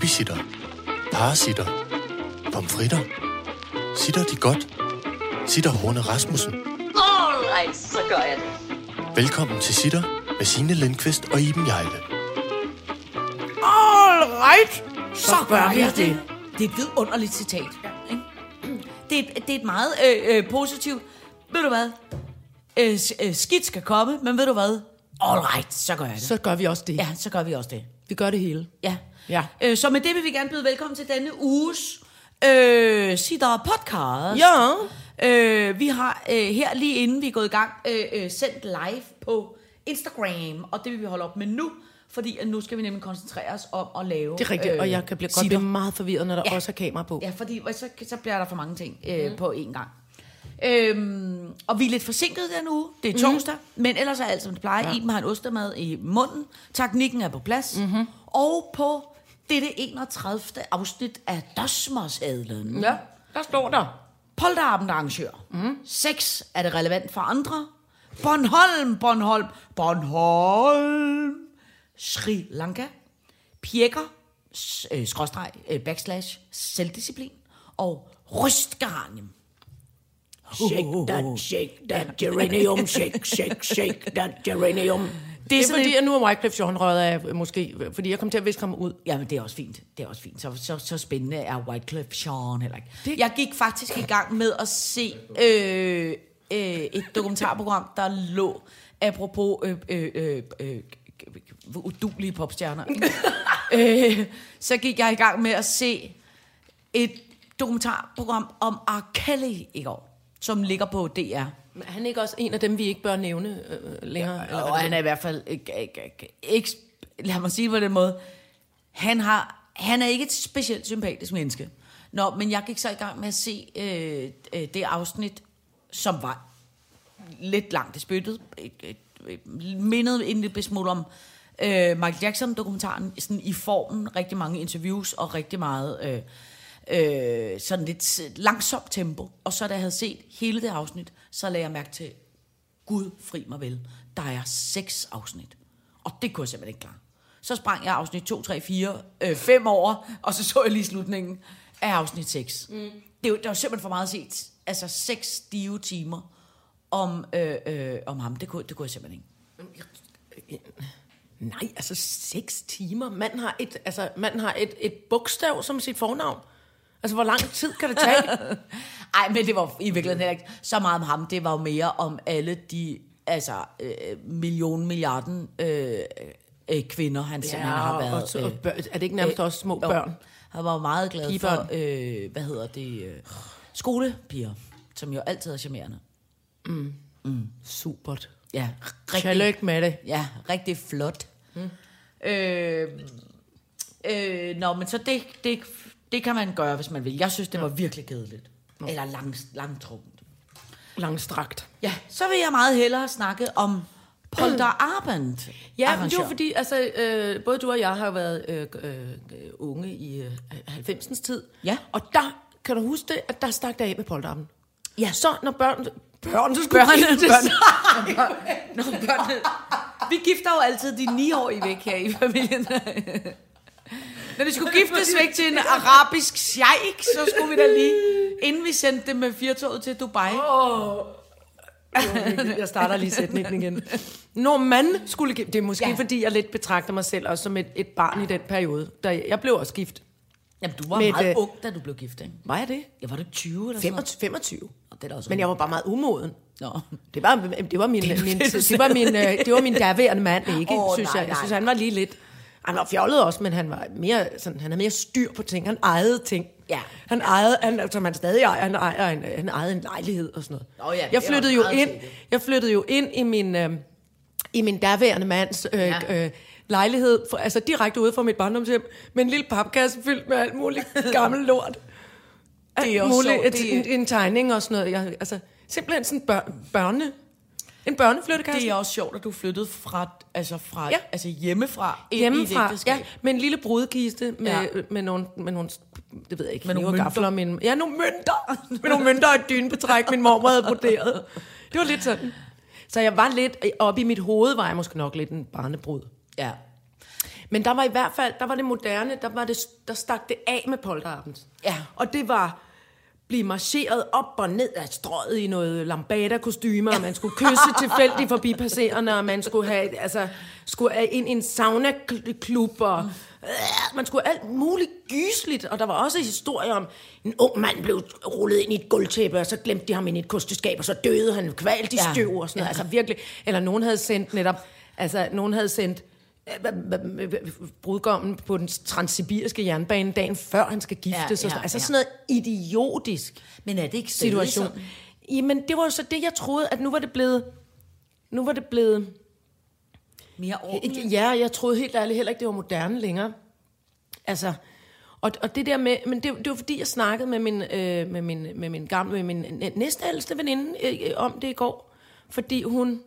Babysitter. Parasitter. Pomfritter. Sitter de godt? Sitter Horne Rasmussen. Alright, så gør jeg det. Velkommen til Sitter med Signe Lindqvist og Iben Jejle. All right, så gør jeg det. Det er et vidunderligt citat. ikke? Det, er, et- det er et meget øh, øh, positivt. Ved du hvad? Øh, øh, skidt skal komme, men ved du hvad? All right, så gør jeg det. Så gør vi også det. Ja, så gør vi også det. Vi gør det hele. Ja. Ja. Øh, så med det vil vi gerne byde velkommen til denne uges øh, Sitter podcast. Ja. Øh, vi har øh, her lige inden vi er gået i gang øh, øh, sendt live på Instagram, og det vil vi holde op med nu, fordi at nu skal vi nemlig koncentrere os om at lave Det er rigtigt, øh, og jeg kan blive, godt sitter. blive meget forvirret, når der ja. også er kamera på. Ja, fordi så, så bliver der for mange ting øh, mm. på én gang. Øhm, og vi er lidt forsinket den uge. Det er torsdag, mm. men ellers er alt som det plejer. Ja. Iben har en ostemad i munden. Teknikken er på plads. Mm-hmm. Og på dette 31. afsnit af Dosmersadlen. Ja, der står der. Polterabend arrangør. Mm. Sex er det relevant for andre. Bornholm, Bornholm, Bornholm. Sri Lanka. Pjekker, øh, skråstreg, øh, backslash, selvdisciplin. Og rystgeranium. Shake that, shake that geranium, shake, shake, shake that geranium. Det er er, sådan fordi, at nu er Wycliffe Jean røget af, måske, fordi jeg kom til at viske ham ud. Jamen, det er også fint. Det er også fint. Så, så, så spændende er Wycliffe Jean heller ikke. Det- Jeg gik faktisk i gang med at se øh, øh, et dokumentarprogram, der lå apropos øh, øh, øh, øh, udulige popstjerner. øh, så gik jeg i gang med at se et dokumentarprogram om R. Kelly i går, som ligger på DR. Men er han ikke også en af dem, vi ikke bør nævne øh, længere? Ja, Og han er i hvert fald ikke, ikke, ikke, lad mig sige det på den måde, han, har, han er ikke et specielt sympatisk menneske. Nå, men jeg gik så i gang med at se øh, øh, det afsnit, som var lidt langt i spyttet. Øh, øh, Mindede en lille smule om øh, Michael Jackson-dokumentaren, sådan i formen, rigtig mange interviews og rigtig meget øh, øh, sådan lidt langsomt tempo. Og så da jeg havde set hele det afsnit, så lagde jeg mærke til, Gud fri mig vel, der er seks afsnit. Og det kunne jeg simpelthen ikke klare. Så sprang jeg afsnit 2, 3, 4, øh, 5 over, og så så jeg lige slutningen af afsnit 6. Mm. Det, var, det var simpelthen for meget at se. Altså seks stive timer om, øh, øh, om ham. Det kunne, det kunne jeg simpelthen ikke. Nej, altså seks timer. Manden har et, altså, manden har et, et bogstav som sit fornavn. Altså, hvor lang tid kan det tage? Ej, men det var i virkeligheden heller ikke så meget om ham. Det var jo mere om alle de altså, øh, million milliarden øh, øh, kvinder, han simpelthen har været. og, så, og børn, er det ikke nærmest også små jo. børn? Han var jo meget glad Pigebørn. for, øh, hvad hedder det, øh, skolepiger, som jo altid er charmerende. Supert. Ja, rigtig, Tillykke med det. ja, rigtig flot. Mm. Øh, øh, nå, men så det, det, det kan man gøre, hvis man vil. Jeg synes, det var virkelig kedeligt. Eller lang, langtrukkent. Langstrakt. Ja, så vil jeg meget hellere snakke om Polterabend. Ja, men det var fordi, altså, øh, både du og jeg har været øh, øh, unge i øh, 90'ens tid. Ja. Og der, kan du huske det, at der stak det af med polterappen. Ja. Så når børn, børn skulle Børnene, giftes- børnene, Nå, børnene. Vi gifter jo altid de ni år i væk her i familien. Når de skulle giftes væk til en arabisk sheik, så skulle vi da lige, inden vi sendte dem med firtoget til Dubai. Jeg starter lige sætningen igen. Når man skulle gifte, det er måske Ja. fordi, jeg lidt betragter mig selv også som et, et barn i den periode. Da jeg blev også gift. Jamen, du var Med meget et, øh, ung, da du blev gift, ikke? Var jeg det? Ja, var du 20 eller sådan noget? 25. 25. Nå, Det er også Men jeg var bare meget umoden. Nå. Det var, det var min, Det min, det, du det var min, øh, det var min daværende mand, ikke? Oh, synes nej, jeg. Jeg synes, han var lige lidt... Han var fjollet også, men han var mere, sådan, han havde mere styr på ting. Han ejede ting. Ja. Han ejede, han, som han stadig ejer, han, ejer en, han ejede en lejlighed og sådan noget. Nå ja, jeg flyttede jo ind, tidligt. jeg flyttede jo ind i min, øh, i min daværende mands øh, Ja. øh, lejlighed, for, altså direkte ude fra mit barndomshjem, med en lille papkasse fyldt med alt muligt gammel lort. Det er også muligt, et, det- en, en tegning og sådan noget. Jeg, altså, simpelthen sådan bør, børne, en børneflyttekasse. Det er også sjovt, at du flyttede fra, altså fra, Ja. altså hjemmefra i Hjemmefra, ægteskab. ja, med en lille brudkiste med, Ja. ja. med, nogle, med nogle, det ved jeg ikke, Med med nogle gafler. Min, ja, nogle mønter. med nogle mønter og et dynebetræk, min mormor havde broderet. Det var lidt sådan. Så jeg var lidt, op i mit hoved var jeg måske nok lidt en barnebrud. Ja. Men der var i hvert fald, der var det moderne, der, var det, der stak det af med polterabend. Ja. Og det var blive marcheret op og ned af strøget i noget lambada-kostymer, og man skulle kysse tilfældigt forbi passerende, og man skulle have, altså, skulle ind i en sauna-klub, og øh, man skulle alt muligt gysligt, og der var også en historie om, en ung mand blev rullet ind i et gulvtæppe, og så glemte de ham ind i et kosteskab, og så døde han kvalt i støv og sådan noget. Ja. Altså virkelig, eller nogen havde sendt netop, altså nogen havde sendt brudgommen på den transsibiriske jernbane dagen før han skal giftes. Ja, og sådan, ja, noget. altså ja. sådan noget idiotisk Men er det ikke situation. Jamen, det var jo så det, jeg troede, at nu var det blevet... Nu var det blevet... Mere ordentligt? Ja, jeg troede helt ærligt heller ikke, det var moderne længere. Altså, og, og det der med, men det, det var fordi, jeg snakkede med min, øh, med min, med min gamle, med min næ- næstældste veninde øh, om det i går, fordi hun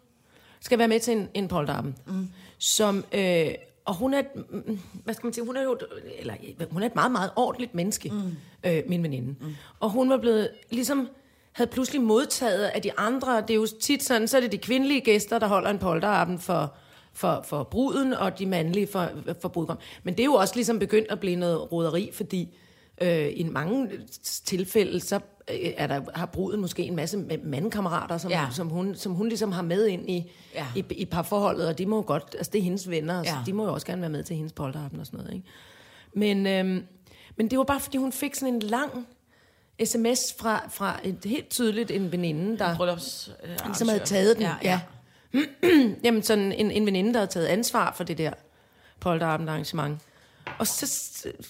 skal være med til en, en polterappen, mm. Som, øh, og hun er, et, mm, hvad skal man sige, hun er jo, eller hun er et meget, meget ordentligt menneske, mm. øh, min veninde. Mm. Og hun var blevet, ligesom, havde pludselig modtaget af de andre, det er jo tit sådan, så er det de kvindelige gæster, der holder en polterappen for, for, for bruden, og de mandlige for, for brudgom. Men det er jo også ligesom begyndt at blive noget roderi, fordi øh, i mange tilfælde, så er der, har bruden måske en masse ma- mandekammerater, som, Ja. ja. som, hun, som hun ligesom har med ind i, Ja. ja. i, i parforholdet, og de må jo godt, altså det er hendes venner, ja. Ja. så de må jo også gerne være med til hendes polterappen og sådan noget. Ikke? Men, øhm, men det var bare, fordi hun fik sådan en lang sms fra, fra et, helt tydeligt en veninde, der Bryllups, øh, som havde taget den. Ja, ja. Jamen sådan en, en veninde, der havde taget ansvar for det der polterabend arrangement. Og så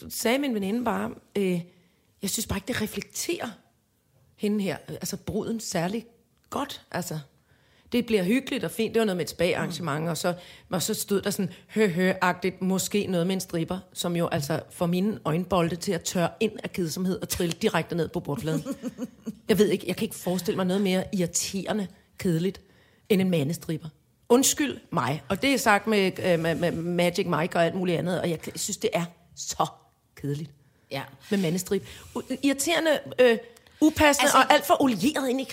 sagde min veninde bare, øh, jeg synes bare ikke, det reflekterer hende her, altså bruden særlig godt. Altså, det bliver hyggeligt og fint. Det var noget med et spa-arrangement, mm. og, så, og så stod der sådan hø-hø-agtigt, måske noget med en stripper, som jo altså får mine øjenbolde til at tørre ind af kedsomhed og trille direkte ned på bordfladen. jeg ved ikke, jeg kan ikke forestille mig noget mere irriterende kedeligt end en mandestripper. Undskyld mig, og det er sagt med, øh, med, med Magic Mike og alt muligt andet, og jeg synes, det er så kedeligt ja. med mandestrip. Irriterende, øh, upassende Altså, og alt for olieret ind i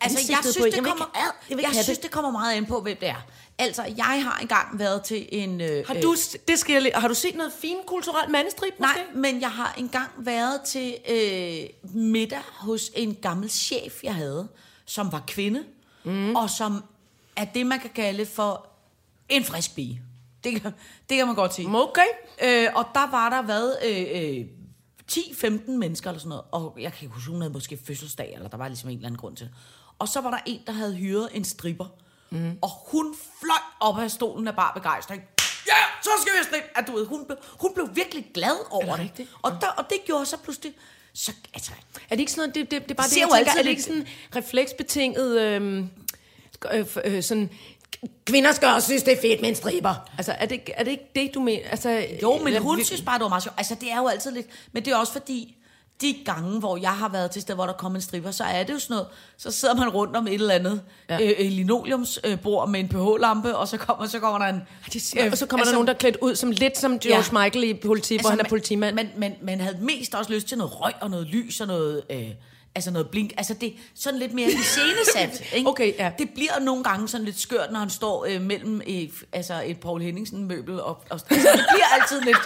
Altså, jeg på synes, en. det kommer, jeg jeg have synes, det. det kommer meget ind på, hvem det er. Altså, jeg har engang været til en... Øh, Har du, det skal jeg, har du set noget fint kulturelt mandestrip? Nej, men jeg har engang været til øh, middag hos en gammel chef, jeg havde, som var kvinde, mm. og som er det, man kan kalde for en frisk pige. Det kan, det kan man godt sige. Okay. Øh, og der var der været øh, øh, 10-15 mennesker eller sådan noget, og jeg kan ikke huske, hun havde måske fødselsdag, eller der var ligesom en eller anden grund til det. Og så var der en, der havde hyret en stripper, mm. og hun fløj op af stolen af bare begejstring. Ja, så skal vi strippe! At du ved, hun, blev, hun blev virkelig glad over det det. Og, der, og det gjorde så pludselig... Så, altså, Er det ikke sådan noget, det, det, det er bare det, jeg tænker, altid er det ikke sådan refleksbetinget, øh, øh, øh, sådan, kvinder skal også synes, det er fedt med en striber. Altså, er det, er det ikke det, du mener? Altså, Jo, men eller- hun synes bare, det var meget sjovt. Altså, det er jo altid lidt... Men det er også fordi, de gange, hvor jeg har været til sted, hvor der kommer en stripper, så er det jo sådan noget, så sidder man rundt om et eller andet ja. Øh, øh, linoleumsbord med en pH-lampe, og så kommer, så kommer der en... Det siger, og så kommer altså, der nogen, der er klædt ud som lidt som George Ja. Michael i politi, altså, hvor han er man- politimand. Men, men man havde mest også lyst til noget røg og noget lys og noget... Øh, altså noget blink. Altså det er sådan lidt mere iscenesat. ikke? Okay, ja. Det bliver nogle gange sådan lidt skørt, når han står øh, mellem et, altså et Paul Henningsen-møbel. Og, og, altså det bliver altid lidt...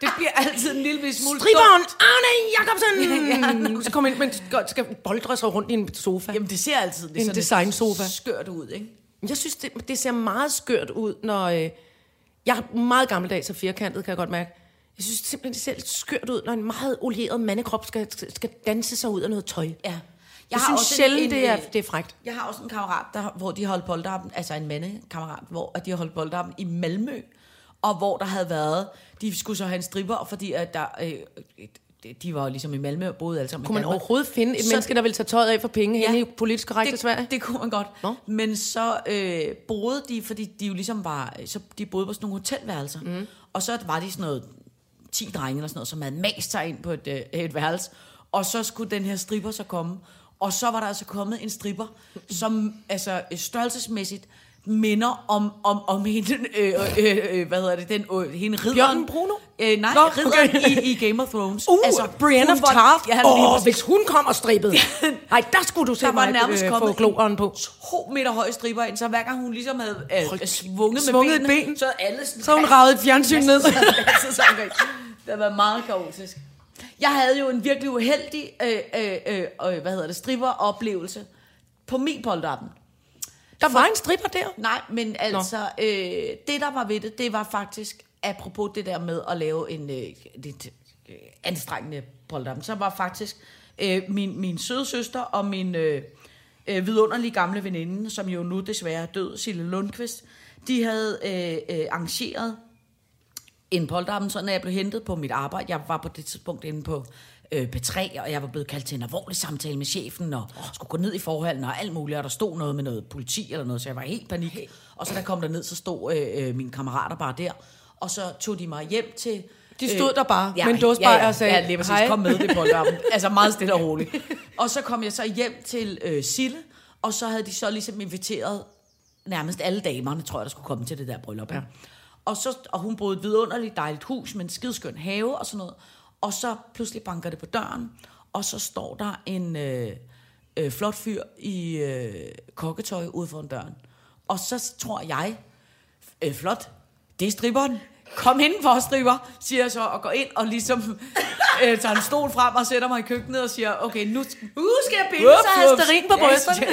Det bliver altid en lille smule Striberen dumt. Arne Jacobsen! Ja, ja, så kommer ind, men skal, skal boldre sig rundt i en sofa. Jamen det ser altid lidt En sådan designsofa. lidt skørt ud, ikke? Jeg synes, det, det ser meget skørt ud, når... Øh, jeg er meget gammeldags og firkantet, kan jeg godt mærke. Jeg synes simpelthen, det ser lidt skørt ud, når en meget olieret mandekrop skal, skal danse sig ud af noget tøj. Ja. Jeg, jeg synes sjældent, en, det, er, øh, det er frægt. Jeg har også en kammerat, der, hvor de holdt polterappen, altså en mandekammerat, hvor de har holdt polterappen i Malmø, og hvor der havde været, de skulle så have en stripper, fordi at der, øh, de- var jo ligesom i Malmø og boede alle sammen Kunne man overhovedet finde et Så- menneske, der vil tage tøjet af for penge ja. I politisk Sverige? det, det kunne man godt. Nå. Men så øh, boede de, fordi de jo ligesom var, så de boede på sådan nogle hotelværelser. Mm. Og så var de sådan noget 10 drenge eller sådan noget, som havde mast sig ind på et, øh, et værelse. Og så skulle den her stripper så komme. Og så var der altså kommet en stripper, som altså øh, størrelsesmæssigt minder om, om, om hende, øh, øh, øh, hvad hedder det, den, øh, hende ridderen. Bjørnen Bruno? Øh, nej, Nå, ridderen okay. i, i Game of Thrones. Uh, altså, Brienne of var- Tarth. Ja, lige oh, hvis hun kommer strippet. Nej, der skulle du se der var mig nærmest øh, få gloren på. to meter høj striber ind, så hver gang hun ligesom havde øh, svunget med svunget et benene, ben. så alle sådan, Så hun ravet et fjernsyn ned. det været meget kaotisk. Jeg havde jo en virkelig uheldig, øh, øh, øh, øh, hvad hedder det, stripper-oplevelse på min polterappen. Der var en stripper der. Nej, men altså, øh, det der var ved det, det var faktisk, apropos det der med at lave en øh, lidt øh, anstrengende polterappen, så var faktisk øh, min, min søde søster og min øh, øh, vidunderlige gamle veninde, som jo nu desværre er død, Sille Lundqvist, de havde øh, øh, arrangeret en polterappen, så når jeg blev hentet på mit arbejde, jeg var på det tidspunkt inde på øh, P3, og jeg var blevet kaldt til en alvorlig samtale med chefen, og skulle gå ned i forhallen og alt muligt, og der stod noget med noget politi eller noget, så jeg var helt panik. Og så da jeg kom der ned, så stod øh, øh, mine kammerater bare der, og så tog de mig hjem til... De stod der bare med en dåsebajer ja, ja, og sagde, ja, lige præcis, "Hej." kom med det polterappen. altså meget stille og roligt. Og så kom jeg så hjem til øh, Sille, og så havde de så ligesom inviteret nærmest alle damerne, tror jeg, der skulle komme til det der bryllup. Ja. Og, så, og hun boede et vidunderligt dejligt hus med en skideskøn have og sådan noget. Og så pludselig banker det på døren, og så står der en øh, øh, flot fyr i øh, kokketøj ude foran døren. Og så tror jeg, øh, flot, det er stripperen. Kom ind for stripper, siger jeg så, og går ind og ligesom øh, tager en stol frem og sætter mig i køkkenet og siger, okay, nu, nu skal jeg har jeg stearin på brysterne.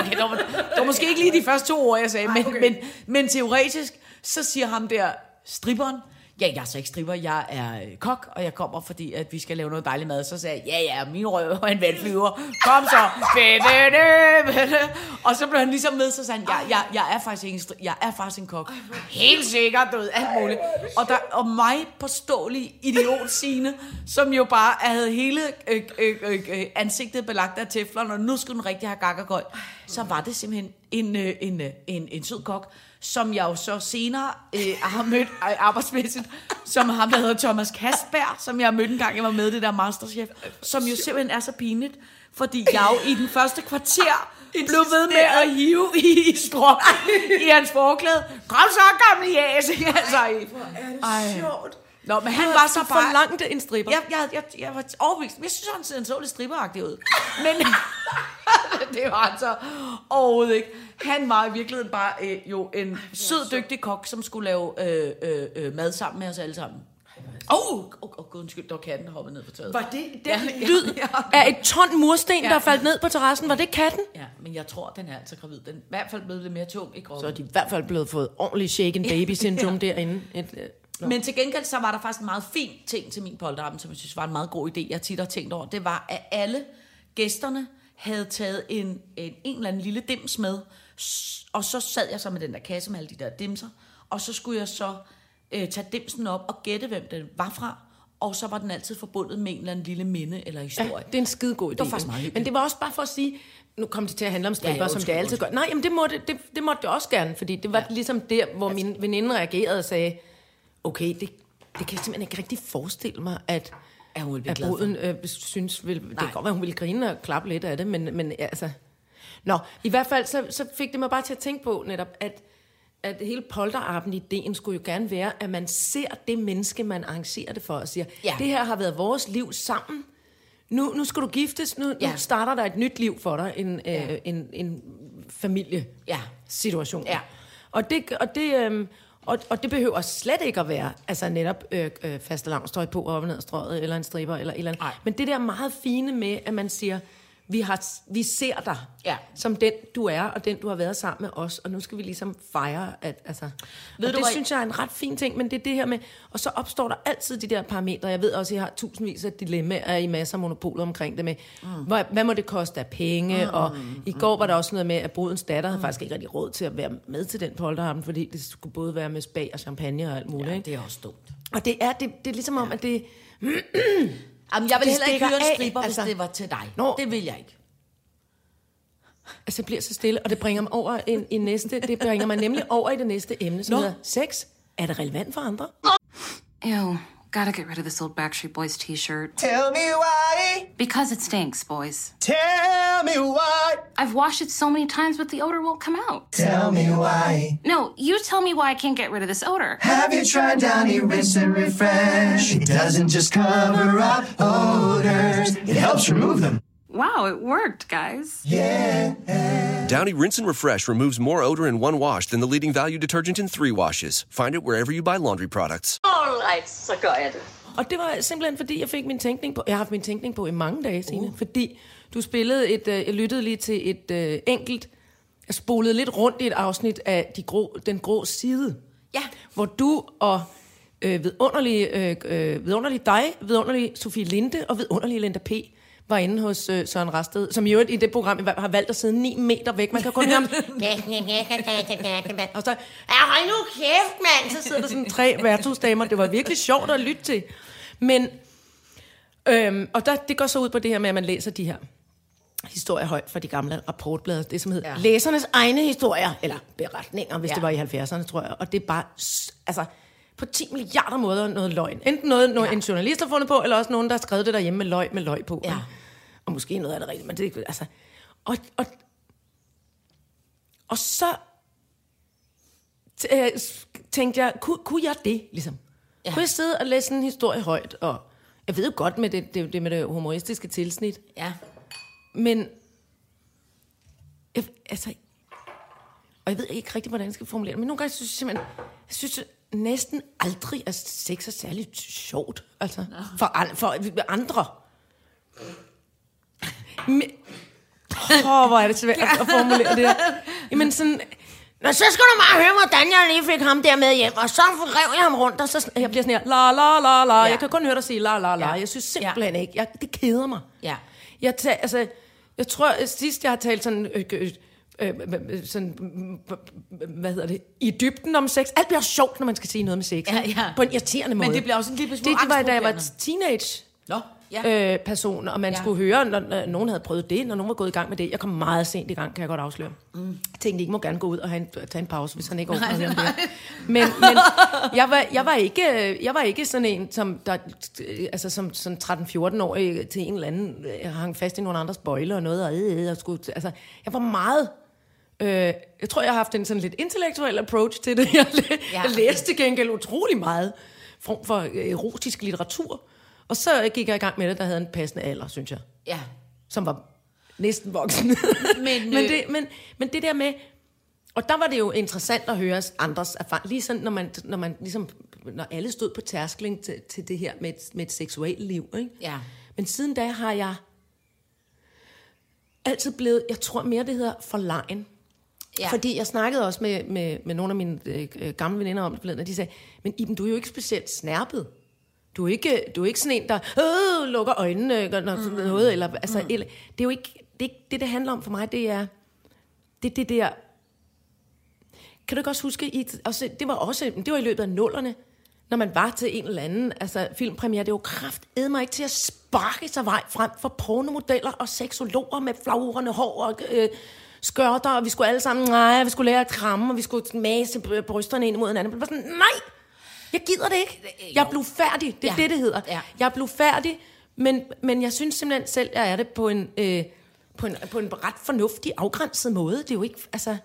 okay, det var, det var måske ikke lige de første to ord, jeg sagde, men, men, men teoretisk, så siger ham der, stripperen, ja, jeg er så ikke stripper, jeg er øh, kok, og jeg kommer, fordi at vi skal lave noget dejligt mad. Så sagde jeg, ja, ja, min røv er en vandflyver. Kom så. og så blev han ligesom med, så sagde han, jeg, jeg, jeg er faktisk en, jeg er faktisk en kok. Helt sikkert, du ved, alt muligt. Og, der, og mig påståelig idiot Signe, som jo bare havde hele øh, øh, øh, øh, ansigtet belagt af teflon, og nu skulle den rigtig have gakkergøj. Så var det simpelthen en, øh, en, øh, en, en sød kok, som jeg jo så senere øh, har mødt arbejdsmæssigt, som ham, der hedder Thomas Kasberg, som jeg har mødt en gang, jeg var med det der Masterchef, som jo simpelthen er så pinligt, fordi jeg jo i den første kvarter blev ved med at hive i, i strå i hans forklæde. Kom så, gamle jæs! Altså, Ej. sjovt. Nå, men han var så bare... forlangte en stripper. Jeg, jeg, jeg, jeg var overbevist. Jeg synes, han så lidt stripperagtig ud. Men det var han så overhovedet ikke. Han var i virkeligheden bare øh, jo en sød, dygtig kok, som skulle lave øh, øh, øh, mad sammen med os alle sammen. Åh, oh, oh, oh, gud, undskyld, der var katten, der hoppede ned på taget. Var det den Ja, ja, lyd ja. af et ton mursten, Ja. der faldt ned på terrassen? Var det katten? Ja, men jeg tror, den er altså gravid. Den er i hvert fald blevet lidt mere tung i Så kroppen. er de i hvert fald blevet fået ordentligt shaken baby syndrom derinde. Et, øh. Men til gengæld så var der faktisk en meget fin ting til min polterappen, som jeg synes var en meget god idé, jeg tit har tænkt over. Det var, at alle gæsterne havde taget en, en, en eller anden lille dims med, og så sad jeg så med den der kasse med alle de der dimser, og så skulle jeg så øh, tage dimsen op og gætte, hvem den var fra, og så var den altid forbundet med en eller anden lille minde eller Ja, historie. det er en skide god idé. var faktisk meget. Men det var også bare for at sige, nu kom det til at handle om stripper, Ja, ja, som det altid gør. Nej, jamen det måtte det, det, måtte det også gerne, fordi det var ja. ligesom der, hvor min veninde reagerede og sagde, okay, det, det kan jeg simpelthen ikke rigtig forestille mig, at, Ja, hun at bruden øh, synes, vil, det Nej. kan godt være, hun ville grine og klappe lidt af det, men, men altså... Nå, i hvert fald, så, så fik det mig bare til at tænke på netop, at, at hele polterappen ideen skulle jo gerne være, at man ser det menneske, man arrangerer det for, og siger, Ja. det her har været vores liv sammen, nu, nu skal du giftes, nu, Ja. nu starter der et nyt liv for dig, en, Ja. øh, en, en familie Ja. situation. Ja. Og det, og, det, øh, og, og det behøver slet ikke at være altså netop øh, øh, faste lavnstøj på op og ned strøget, eller en striber, eller et eller andet. Nej. Men det der meget fine med, at man siger, vi, har, vi ser dig Ja. som den, du er, og den, du har været sammen med os, og nu skal vi ligesom fejre, at altså... Ved og du det hvad- synes jeg er en ret fin ting, men det er det her med, og så opstår der altid de der parametre, jeg ved også, at I har tusindvis af dilemmaer i masser af monopoler omkring det med, mm. hvad, hvad må det koste af penge, mm. og i går var der også noget med, at brudens datter havde faktisk ikke rigtig råd til at være med til den polterhamn, fordi det skulle både være med spag og champagne og alt muligt, Ja, ikke? det er også dumt. Og det er, det, det er ligesom om, at det... Jamen, jeg vil Det heller ikke hyre en af, stripper, altså. hvis det var til dig. Nå. Det vil jeg ikke. Altså, jeg bliver så stille, og det bringer mig over i, i næste, det bringer mig nemlig over i det næste emne, som Nå. hedder sex. Er det relevant for andre? Ew, Gotta get rid of this old Backstreet Boys t shirt. Tell me why. Because it stinks, boys. Tell me why. I've washed it so many times, but the odor won't come out. Tell me why. No, you tell me why I can't get rid of this odor. Have you tried Downy Rinse and Refresh? It doesn't just cover up odors, it helps remove them. Wow, it worked, guys. Yeah. Downy Rinse and Refresh removes more odor in one wash than the leading value detergent in three washes. Find it wherever you buy laundry products. All right, så gør jeg det. Og det var simpelthen, fordi jeg fik min tænkning på... Jeg har haft min tænkning på i mange dage, Signe. Uh. Fordi du spillede et... Øh, jeg lyttede lige til et øh, enkelt... Jeg spolede lidt rundt i et afsnit af de grå, Den Grå Side. Ja. Hvor du og øh, vidunderlige, øh, øh, vidunderlige dig, vidunderlige Sofie Linde og vidunderlige Linda P. var inde hos øh, Søren Rasted, som i øvrigt i det program har valgt at sidde 9 meter væk. Man kan kun høre ham. og så, hold nu kæft, mand! Så sidder der sådan tre værtshusdamer. Det var virkelig sjovt at lytte til. Men, øhm, og der, det går så ud på det her med, at man læser de her historier højt fra de gamle rapportblade. Det som hedder ja. læsernes egne historier, eller beretninger, hvis ja. det var i 70'erne, tror jeg. Og det er bare, altså, på 10 milliarder måder noget løgn. Enten noget, noget ja. en journalist har fundet på, eller også nogen, der har skrevet det derhjemme med løg med løg på. Ja. Og måske noget af det rigtigt, men det er altså... Og, og, og så øh, tænkte jeg, kunne, kunne jeg det, ligesom? Ja. Kunne jeg sidde og læse en historie højt, og jeg ved jo godt med det, det, det med det humoristiske tilsnit, Ja. men jeg, altså, og jeg ved ikke rigtig, hvordan jeg skal formulere det, men nogle gange synes jeg simpelthen, jeg synes næsten aldrig, at sex er særlig sjovt, altså, for, for andre. Åh, hvor er det svært at formulere det her. Jamen sådan, Nå, så skal du bare høre, hvordan jeg lige fik ham der med hjem, og så rev jeg ham rundt, og så jeg bliver sådan her, la la la la, Ja. jeg kan kun høre dig sige la la la, Ja. jeg synes simpelthen ikke, jeg, det keder mig. Ja. Jeg, tager, altså, jeg tror, sidst jeg har talt sådan, øh, øh, øh, øh, sådan øh, hvad hedder det, i dybden om sex. Alt bliver sjovt, når man skal sige noget med sex. Ja, ja. På en irriterende måde. Men det bliver også en lille det, smule det var, da jeg var teenage Nå, ja. øh, person, og man Ja. skulle høre, når, når nogen havde prøvet det, når nogen var gået i gang med det. Jeg kom meget sent i gang, kan jeg godt afsløre. Mm. Jeg tænkte, I må gerne gå ud og have en, tage en pause, hvis han ikke overgår det. Men, men jeg, var, jeg, var ikke, jeg var ikke sådan en, som, der, altså som sådan 13-14-årig til en eller anden, jeg hang fast i nogle andres bøjler og noget, og, øh, øh, og skulle, altså, jeg var meget... Øh, jeg tror, jeg har haft en sådan lidt intellektuel approach til det. Jeg, læ- Ja. jeg læste gengæld utrolig meget form for øh, erotisk litteratur. Og så gik jeg i gang med det, der havde en passende alder, synes jeg. Ja. Som var næsten voksen. Men, men, øh, det, men, men det der med... Og der var det jo interessant at høre andres erfaring. Lige sådan, når, man, når, man, ligesom, når alle stod på tærskling til, til det her med et, med et seksuelt liv. Ikke? Ja. Men siden da har jeg altid blevet, jeg tror mere, det hedder forlegen. Ja. Ja. Fordi jeg snakkede også med, med, med nogle af mine øh, øh, gamle veninder om det forleden, og de sagde, men Iben, du er jo ikke specielt snærpet. Du er ikke, du er ikke sådan en, der øh, lukker øjnene, når, mm. noget, eller, altså, eller, det er jo ikke, det, det, det handler om for mig, det er, det, det der, kan du ikke også huske, i, også, det var også, det var i løbet af nullerne, når man var til en eller anden altså, filmpremiere, det var kraft mig ikke til at sparke sig vej frem for pornomodeller og seksologer med flagrende hår og øh, skørter, og vi skulle alle sammen, nej, vi skulle lære at kramme, og vi skulle mase br- brysterne ind mod hinanden. Men det var sådan, nej, jeg gider det ikke. Jeg blev færdig, det er Ja. det, det hedder. Ja. Jeg blev færdig, men, men jeg synes simpelthen selv, jeg er det på en, øh, på en, på en ret fornuftig, afgrænset måde. Det er jo ikke, altså...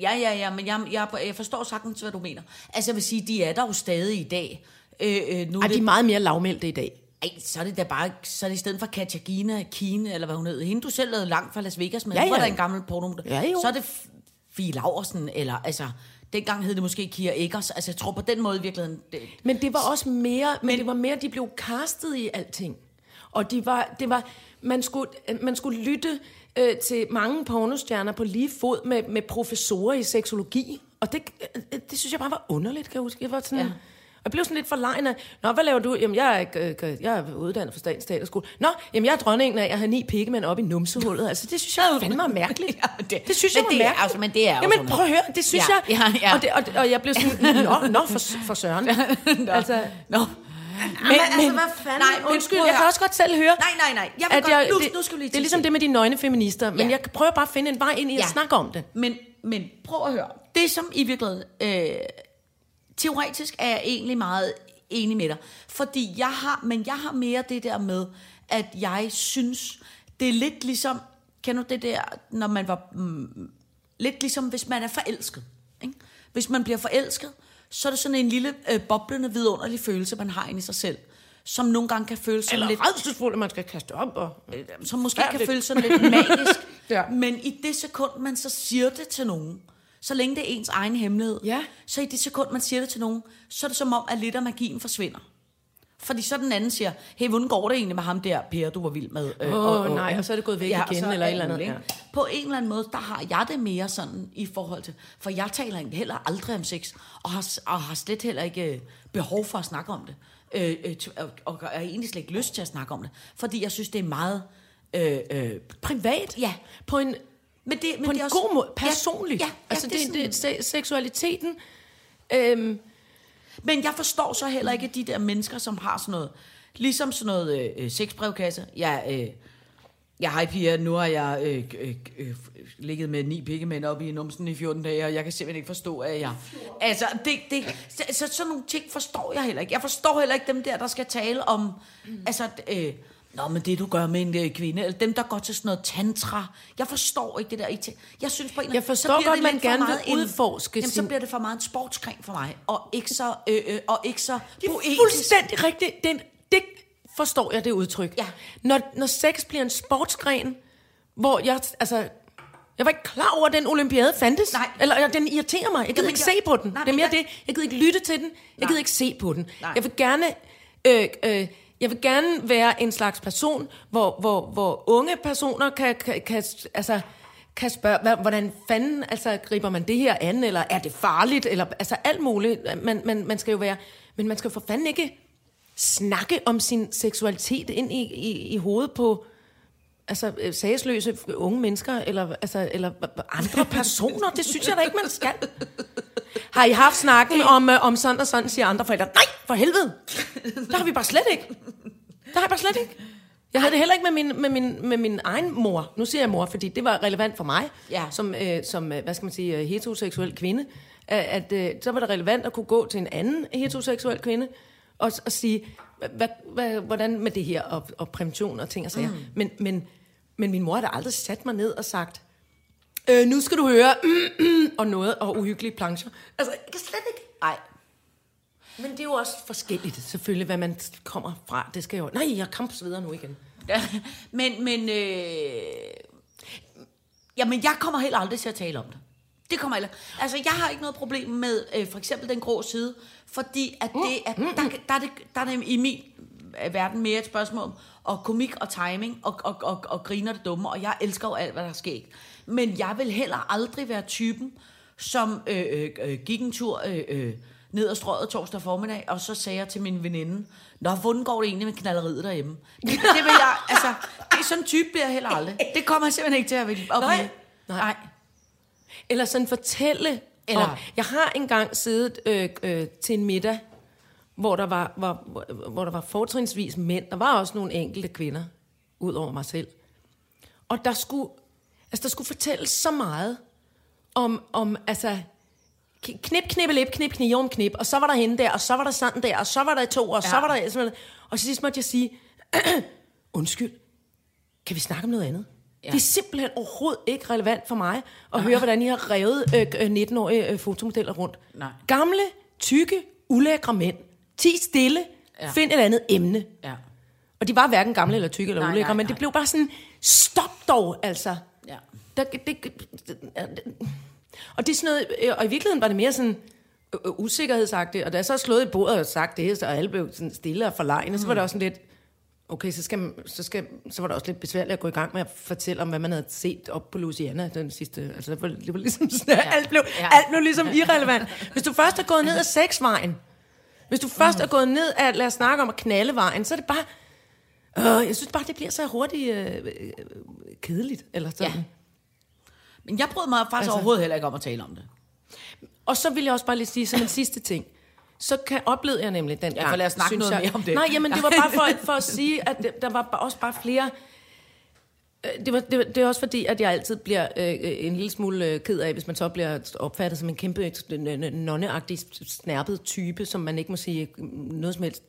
Ja, ja, ja, men jeg, jeg, jeg forstår sagtens, hvad du mener. Altså, jeg vil sige, de er der jo stadig i dag. Øh, øh, nu er Ej, det, de er meget mere lavmældte i dag. ej, så er det da bare, så er det i stedet for Katja Gina, Kine, eller hvad hun hed. Hende, du selv lavede langt fra Las Vegas med, Ja, ja, var der en gammel pornomodel. Ja, jo. Så er det Fie Laursen, eller altså, dengang hed det måske Kira Eggers. Altså, jeg tror på den måde i virkeligheden, det, Men det var også mere, men, men det var mere, de blev castet i alting. Og de var, det var, man skulle, man skulle lytte øh, til mange pornostjerner på lige fod med, med professorer i seksologi. Og det, øh, det synes jeg bare var underligt, kan jeg huske. Jeg var sådan... Ja. Ja. Jeg blev sådan lidt forlegnet. Nå, hvad laver du? Jamen, jeg er, øh, jeg er uddannet fra Statens Teaterskole. Nå, jamen, jeg er dronningen af, jeg har ni pikkemænd op i numsehullet. Altså, det synes jeg fandme er mærkeligt. Ja, det- det synes jeg var det er mærkeligt. altså- men det er Jamen, prøv at høre, det synes Ja, jeg. ja, ja. Og, det, og, og jeg blev sådan, nå, nå for, for søren. altså, Nå. men, men, hvad fanden? Nej, undskyld, jeg kan også godt selv høre. Nej, nej, nej. Jeg at godt- nu- det, nu skal vi lige det er ligesom det med de nøgne feminister, men Ja. jeg prøver bare at finde en vej ind i at snakke om det. Men, men prøv at høre. Det som i virkeligheden, øh, teoretisk er jeg egentlig meget enig med dig. Fordi jeg har, men jeg har mere det der med, at jeg synes, det er lidt ligesom, kender du det der, når man var, mm, lidt ligesom hvis man er forelsket. Ikke? Hvis man bliver forelsket, så er det sådan en lille øh, boblende, vidunderlig følelse, man har inde i sig selv, som nogle gange kan føles sådan Eller lidt redselsfuld, at man skal kaste op. Og, som måske kan føles sådan lidt magisk. Ja. Men i det sekund, man så siger det til nogen, så længe det er ens egen hemmelighed, Ja. så i det sekund, man siger det til nogen, så er det som om, at lidt af magien forsvinder. Fordi så den anden siger, hey, hvordan går det egentlig med ham der, Per, du var vild med? Øh, Åh, nej, og så er det gået væk igen, og så eller et eller andet, ja. På en eller anden måde, der har jeg det mere sådan i forhold til, for jeg taler heller aldrig om sex, og har, og har slet heller ikke øh, behov for at snakke om det. Øh, øh, t- og, og jeg har egentlig slet ikke lyst til at snakke om det, fordi jeg synes, det er meget øh, øh, privat. Ja. På en, men det, men på det en er også, god måde. Personligt. Ja, ja, altså, ja, det, det, det, det, det, se- seksualiteten... Øhm, Men jeg forstår så heller ikke de der mennesker, som har sådan noget, ligesom sådan noget øh, sexbrevkasse. Jeg, øh, jeg hej piger, nu har jeg øh, øh, øh, ligget med ni pikkemænd op i numsen i 14 dage, og jeg kan simpelthen ikke forstå, at jeg... Altså, det, det, så, så sådan nogle ting forstår jeg heller ikke. Jeg forstår heller ikke dem der, der skal tale om... Altså, øh, Nå, men det du gør med en øh, kvinde, eller dem, der går til sådan noget tantra. Jeg forstår ikke det der. ikke til- Jeg synes på en eller Jeg anden- så forstår bliver godt, det man lidt for gerne meget vil en- udforske Jamen, så sin- bliver det for meget en sportsgren for mig, og ikke så, øh, øh, og ikke så Det er poetisk. fuldstændig rigtigt. Det, det forstår jeg, det udtryk. Ja. Når, når sex bliver en sportsgren, hvor jeg, altså, jeg var ikke klar over, at den olympiade fandtes. Nej. Eller, eller den irriterer mig. Jeg gider Jamen, ikke jeg- se på den. Nej, det er men mere jeg- det. Jeg gider ikke lytte til den. Jeg gider ikke se på den. Nej. Jeg vil gerne... Øh, øh, jeg vil gerne være en slags person, hvor, hvor, hvor unge personer kan, kan, kan, altså, kan spørge, hvordan fanden altså, griber man det her an, eller er det farligt, eller altså alt muligt. Man, man, man skal jo være, men man skal for fanden ikke snakke om sin seksualitet ind i, i, i hovedet på altså, øh, sagsløse unge mennesker, eller, altså, eller andre personer. Det synes jeg da ikke, man skal. Har I haft snakken om, øh, om sådan og sådan, siger andre forældre. Nej, for helvede! Der har vi bare slet ikke. Der har jeg bare slet ikke. Jeg havde det heller ikke med min, med, min, med min egen mor. Nu siger jeg mor, fordi det var relevant for mig, Ja. som, øh, som øh, hvad skal man sige, øh, heteroseksuel kvinde. At, at øh, så var det relevant at kunne gå til en anden heteroseksuel kvinde, og, og sige, hvad, hvad, hvordan med det her, og, og prævention og ting og sager. Mm. Men, men, men min mor har da aldrig sat mig ned og sagt, øh, nu skal du høre, og noget, og uhyggelige plancher. Altså, jeg kan slet ikke. Nej. Men det er jo også forskelligt, selvfølgelig, hvad man kommer fra. Det skal jo... Nej, jeg kamps videre nu igen. men, men, øh, jamen, jeg kommer heller aldrig til at tale om det. Det kommer heller. Altså, jeg har ikke noget problem med øh, for eksempel den grå side, fordi at det er, der, der, er det, der er det i min øh, verden mere et spørgsmål om og komik og timing og, og, og, og griner det dumme, og jeg elsker jo alt, hvad der er sket. Men jeg vil heller aldrig være typen, som øh, øh, øh, gik en tur øh, øh, ned ad strøget torsdag formiddag, og så sagde jeg til min veninde, Nå, hvordan går det egentlig med knalleriet derhjemme? Det, det vil jeg, altså, det er sådan en type bliver jeg heller aldrig. Det kommer jeg simpelthen ikke til at blive. Nej. Nej. Eller sådan fortælle. Eller- Eller... Jeg har engang siddet øh, øh, til en middag, hvor der var, hvor, hvor- hvor der var fortrinsvis mænd. Der var også nogle enkelte kvinder, ud over mig selv. Og der skulle, altså der skulle fortælles så meget om, om altså, knip, knippe, lip, knip, knive om knip, og så var der hende der, og så var der sådan der, og så var der to, og ja. så var der sådan noget. Og til sidst måtte jeg sige, undskyld, kan vi snakke om noget andet? Ja. Det er simpelthen overhovedet ikke relevant for mig at høre, hvordan I har revet øh, øh, 19-årige øh, fotomodeller rundt. Nej. Gamle, tykke, ulækre mænd. Ti stille, ja. Find et andet emne. Ja. Og de var hverken gamle eller tykke eller Nej, ulækre, nej, men det nej. blev bare sådan, stop dog, altså. Ja. Der, det, det, det, og det er sådan noget, øh, og i virkeligheden var det mere sådan øh, usikkerhedsagtigt, og da jeg så slået i bordet og sagt det, så alle blev sådan stille og forlegne, så var det også sådan lidt, okay, så, skal, man- så, skal, så var det også lidt besværligt at gå i gang med at fortælle om, hvad man havde set op på Louisiana den sidste, altså det var, det var ligesom sådan, ja. alt, blev, ja. Alt blev ligesom irrelevant. Hvis du først er gået ned ad sexvejen, hvis du først er gået ned af, lad os snakke om at knalde vejen, så er det bare, øh, jeg synes bare, det bliver så hurtigt øh, øh, kedeligt, eller sådan. Ja. Men jeg brød mig faktisk Altså- overhovedet heller ikke om at tale om det. Og så vil jeg også bare lige sige som en sidste ting. Så kan, oplevede jeg nemlig den Ja, gang, for lad os snakke noget jeg, mere om det. Nej, jamen det var bare for, for at sige, at der var også bare flere Det, var, det, var, det er også fordi, at jeg altid bliver øh, øh, en lille smule øh, ked af, hvis man så bliver opfattet som en kæmpe øh, øh, nonneagtig snærpet type, som man ikke må sige øh, noget som helst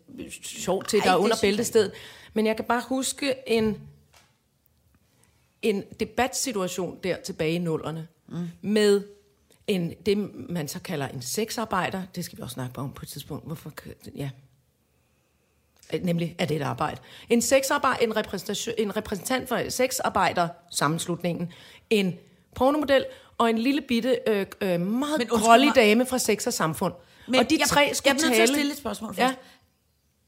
sjovt til, Ej, der er under bæltestedet. Men jeg kan bare huske en, en debatsituation der tilbage i nullerne, mm. med en, det, man så kalder en sexarbejder. Det skal vi også snakke om på et tidspunkt. Hvorfor? Ja. Nemlig, er det et arbejde. En sexarbejder, en, repræsentation, en repræsentant for sexarbejder sammenslutningen, en pornomodel og en lille bitte, øh, øh, meget mig. dame fra sex og samfund. Men og de jeg, tre skulle jeg tale... til at stille et spørgsmål først. Ja.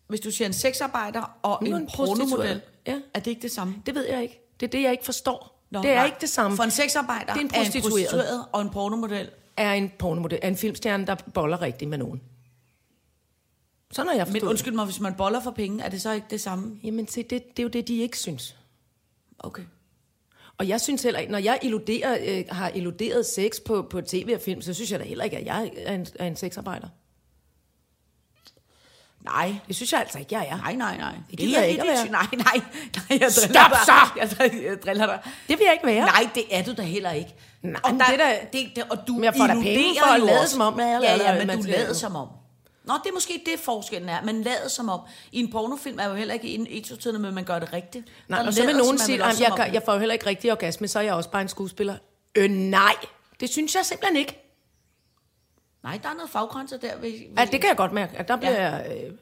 Hvis du siger en sexarbejder og en, en prostitueret. pornomodel, Ja. er det ikke det samme? det ved jeg ikke. Det er det, jeg ikke forstår. Nå, det er nej. ikke det samme. For en sexarbejder Det er en er en prostitueret. prostitueret og en pornomodel. er en pornomodel, er en filmstjerne, der boller rigtigt med nogen. Sådan har jeg forstået Men undskyld mig, hvis man boller for penge, er det så ikke det samme? Jamen, se, det, det er jo det, de ikke synes. Okay. Og jeg synes heller ikke, når jeg illuderer, øh, har illuderet sex på, på tv og film, så synes jeg da heller ikke, at jeg er en, er en sexarbejder. Nej. Det synes jeg altså ikke, jeg er. Nej, nej, nej. Det gider jeg ikke at være. Nej, nej, nej. Jeg Stop driller dig. så! Jeg driller, jeg driller dig. Det vil jeg ikke være. Nej, det er du da heller ikke. Nej, og der, det er da- det, det, og du Men jeg får da penge for at lade som om, at jeg Ja, ja, men du lader som om. Nå, det er måske det forskellen er. Man lader som om. I en pornofilm er jo heller ikke en etotidende, men man gør det rigtigt. Nej, Der og så vil nogen sige, at jeg, jeg får jo heller ikke rigtig orgasme, så er jeg også bare en skuespiller. Øh, nej. Det synes jeg simpelthen ikke. Nej, der er noget faggrænser der. Ved, Ja, det kan jeg godt mærke. At der bliver Ja. jeg... Øh,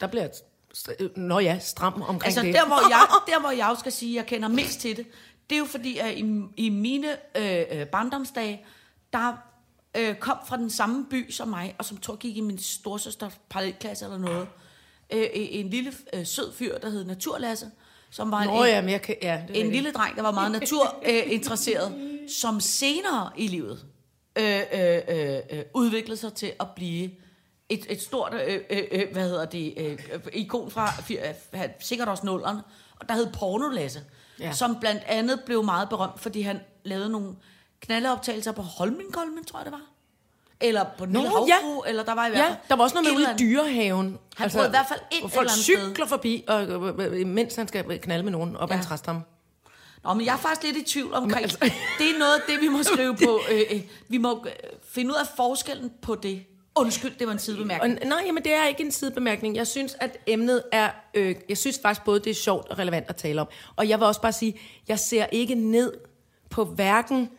der bliver jeg... øh, Nå ja, stram omkring Altså, det. der hvor, jeg, der hvor jeg skal sige, at jeg kender mest til det, det er jo fordi, at i, i mine øh, øh, barndomsdage, der øh, kom fra den samme by som mig, og som tror gik i min storsøster parallelklasse eller noget, øh, en lille øh, sød fyr, der hed Naturlasse, som var Nå en, ja, men jeg kan... Ja, det en lille dreng, der var meget naturinteresseret, som senere i livet øh, øh, øh, øh, udviklede sig til at blive et, et stort, øh, øh, øh, hvad hedder det, øh, øh, ikon fra øh, sikkert også nullerne, og der hed Pornolasse, ja. som blandt andet blev meget berømt, fordi han lavede nogle knaldeoptagelser på Holmenkollen, tror jeg det var. Eller på den Nå, lille ja. havfru, eller der var i hvert Ja, fald... der var også noget med ude i dyrehaven. Han brød i hvert fald et folk eller andet sted. cykler forbi, og, øh, mens han skal knalde med nogen op ad en Ja. træstamme. Nå, men jeg er faktisk lidt i tvivl omkring, altså- det er noget af det, vi må skrive på. Øh, øh, vi må øh, finde ud af forskellen på det. Undskyld, det var en sidebemærkning. nej, jamen det er ikke en sidebemærkning. Jeg synes, at emnet er... Øh, jeg synes faktisk både, det er sjovt og relevant at tale om. Og jeg vil også bare sige, jeg ser ikke ned på hverken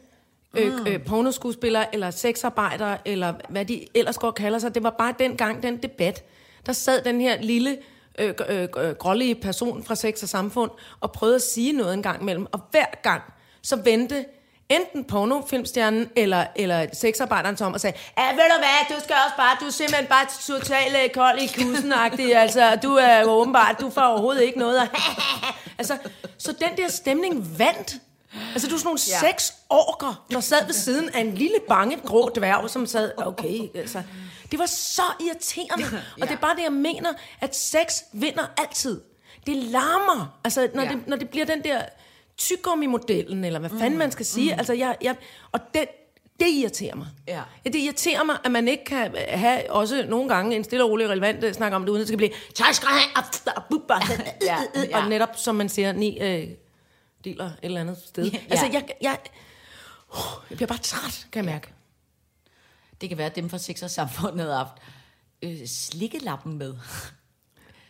øh, Mm. øh, pornoskuespillere eller sexarbejdere, eller hvad de ellers går og kalder sig. Det var bare dengang, den debat. Der sad den her lille øh, øh, øh, grålige person fra Sex og Samfund og prøvede at sige noget en gang imellem. Og hver gang, så vendte enten pornofilmstjernen eller, eller sexarbejderen som og sagde, ja, ved du hvad, du skal også bare, du er simpelthen bare totalt øh, kold i kussen altså, du er åbenbart, du får overhovedet ikke noget. Og altså, så den der stemning vandt. Altså, du er sådan nogle ja. seks orker, der sad ved siden af en lille bange grå dværg, som sad, okay, altså. Det var så irriterende. Og det er bare det, jeg mener, at sex vinder altid. Det larmer. Altså, når, Ja. det, når det bliver den der tyggegummi-modellen, eller hvad fanden man skal sige. Altså, jeg, jeg, og det, det irriterer mig. Ja. ja. Det irriterer mig, at man ikke kan have også nogle gange en stille og rolig relevant øh, snak om det, uden at det skal blive... "Tak skal du have," og- og bubba. Ja, ja. Og netop, som man siger, ni øh, deler et eller andet sted. Ja. Altså, jeg, jeg, uh, jeg bliver bare træt, kan jeg mærke. Det kan være, at dem fra Sex og Samfundet havde haft øh, slikkelappen med.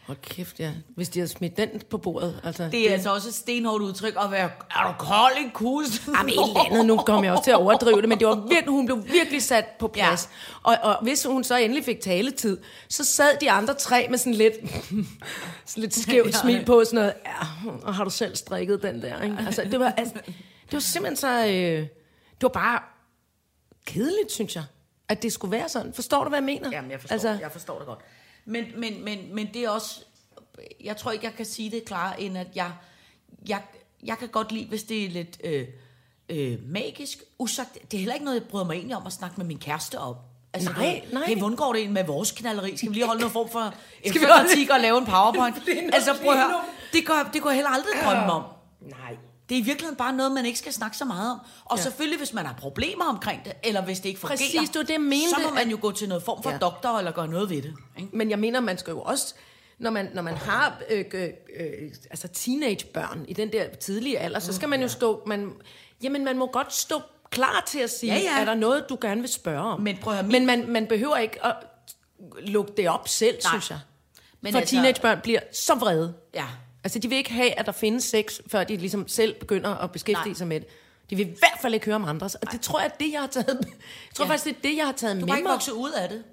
Hold kæft, ja. Hvis de havde smidt den på bordet. Altså, Det er altså også et stenhårdt udtryk at være, er du kold i kussen? Jamen, et eller andet, nu kommer jeg også til at overdrive det, men det var virkelig, hun blev virkelig sat på plads. Ja. Og, og hvis hun så endelig fik taletid, så sad de andre tre med sådan lidt, sådan lidt skævt smil på, sådan noget, ja, og har du selv strikket den der, ikke? Altså, det var, altså, det var simpelthen så, øh, det var bare kedeligt, synes jeg, at det skulle være sådan. Forstår du, hvad jeg mener? Jamen, jeg forstår, altså, jeg forstår det godt. Men, men, men, men det er også... Jeg tror ikke, jeg kan sige det klarere, end at jeg, jeg, jeg kan godt lide, hvis det er lidt øh, øh, magisk, usagt. Det er heller ikke noget, jeg bryder mig egentlig om at snakke med min kæreste om. Altså, Nej, det- nej. Hey, hvordan går det egentlig med vores knalleri? Skal vi lige holde noget form for Skal vi holde- og lave en powerpoint? altså, prøv at høre. Det går, det går jeg heller aldrig drømme om. Nej. Det er i virkeligheden bare noget, man ikke skal snakke så meget om. Og ja. selvfølgelig, hvis man har problemer omkring det, eller hvis det ikke fungerer, Præcis, var det, mente, så må man jo gå til noget form for Ja. doktor, eller gøre noget ved det. Ikke? Men jeg mener, man skal jo også når man, når man har øh, øh, øh, altså teenagebørn i den der tidlige alder, så skal man jo stå, man, jamen man må godt stå klar til at sige, Ja, ja. er der noget, du gerne vil spørge om? Men prøv at høre, Men man, man behøver ikke at lukke det op selv, Nej. synes jeg. Men For altså- teenagebørn bliver så vrede. Ja. Altså, de vil ikke have, at der findes sex, før de ligesom selv begynder at beskæftige Nej. sig med det. De vil i hvert fald ikke høre om andres. Og det tror jeg, det, jeg har taget... Jeg tror Ja. ja. faktisk, det er det, jeg har taget Du med var ikke mig. vokset ud af det.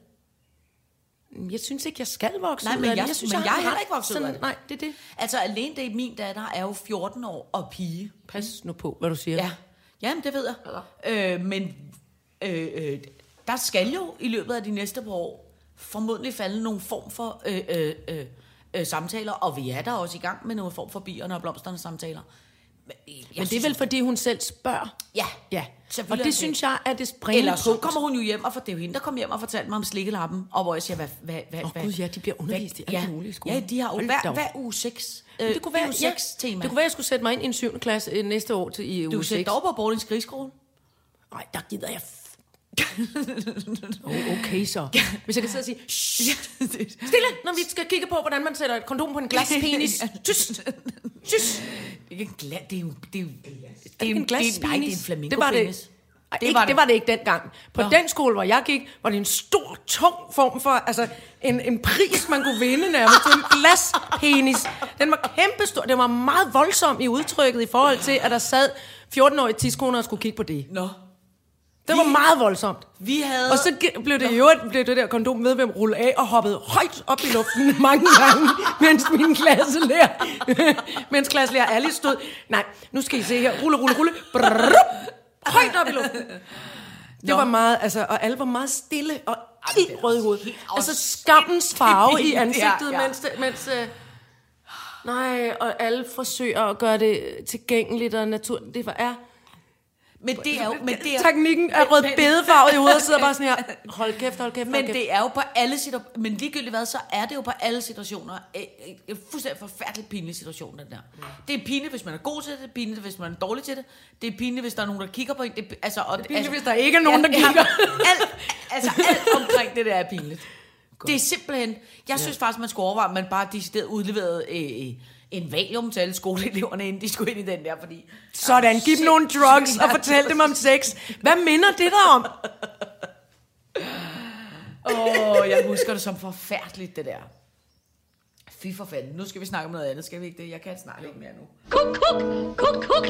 Jeg synes ikke, jeg skal vokse Nej, ud men af det. jeg- synes, men jeg er har heller ikke vokset ud af det. Nej, det er det. Altså alene det, min datter er jo 14 år og pige. Pas nu på, hvad du siger. Ja, Jamen, det ved jeg. Øh, men øh, øh, der skal jo i løbet af de næste par år formodentlig falde nogle form for øh, øh, øh, øh, samtaler, og vi er der også i gang med nogle form for bierne og blomsterne samtaler. Men, øh, jeg Men det er vel, fordi hun selv spørger. Ja, Ja, og det synes jeg er det springende Ellers så punkt. kommer hun jo hjem, og for det er jo hende, der kom hjem og fortalte mig om slikkelappen, og hvor jeg siger, hvad... hvad, hvad Åh, hvad, Gud, ja, de bliver undervist i alt ja, muligt i skolen. Ja, de har jo hver, op. hver uge 6 øh, det kunne være, uge ja, 6 tema. det kunne være, jeg skulle sætte mig ind i en 7. klasse øh, næste år til i du uge 6. sætter over på Borlings Krigsskole. Nej, der gider jeg... oh, okay så. Hvis jeg kan sidde og sige, "Shh, stille, når vi skal kigge på, hvordan man sætter et kondom på en glaspenis. Tyst, tyst. Ikke en glas, det er jo... Det er jo det Det er en glaspenis. Det, nej, det er en flamingo det var det. Ej, det, ikke, det var det ikke dengang. På Nå. den skole, hvor jeg gik, var det en stor, tung form for, altså en, en pris, man kunne vinde nærmest. Det var en glaspenis. Den var kæmpestor. Den var meget voldsom i udtrykket i forhold til, at der sad 14-årige tidskoner og skulle kigge på det. Nå. Det var meget voldsomt. Vi havde... Og så blev det jo blev det der kondom ved at rulle af og hoppede højt op i luften mange gange, mens min klasselærer, mens klasselærer Alice stod. Nej, nu skal I se her. Rulle, rulle, rulle. Brrr, højt op i luften. Det var meget, altså, og alle var meget stille og i hovedet. Altså skammens farve i ansigtet, Ja, ja. mens, det, mens øh, nej, og alle forsøger at gøre det tilgængeligt og naturligt. Det var er Men det er jo... Men det er, teknikken er rød bedefarvet i hovedet, og sidder bare sådan her. Hold kæft, hold kæft, hold Men kæft. det er jo på alle situationer, men ligegyldigt hvad, så er det jo på alle situationer en, en, en fuldstændig forfærdelig pinlig situation, den der. Det er pinligt, hvis man er god til det, det er pinligt, hvis man er dårlig til det, det er pinligt, hvis der er nogen, der kigger på en. Det, er- altså, og, det er pinligt, hvis der ikke er nogen, der kigger. alt, altså alt omkring det der er pinligt. Det er simpelthen, jeg synes faktisk, man skulle overveje, at man bare decideret udleverede øh, en valium til alle skoleeleverne, inden de skulle ind i den der, fordi... Sådan, giv dem nogle drugs og fortæl dem om sex. Hvad minder det der om? Åh, oh, jeg husker det som forfærdeligt, det der. Fy for fanden. Nu skal vi snakke om noget andet, skal vi ikke det? Jeg kan snart ikke mere nu. Kuk, kuk, kuk, kuk.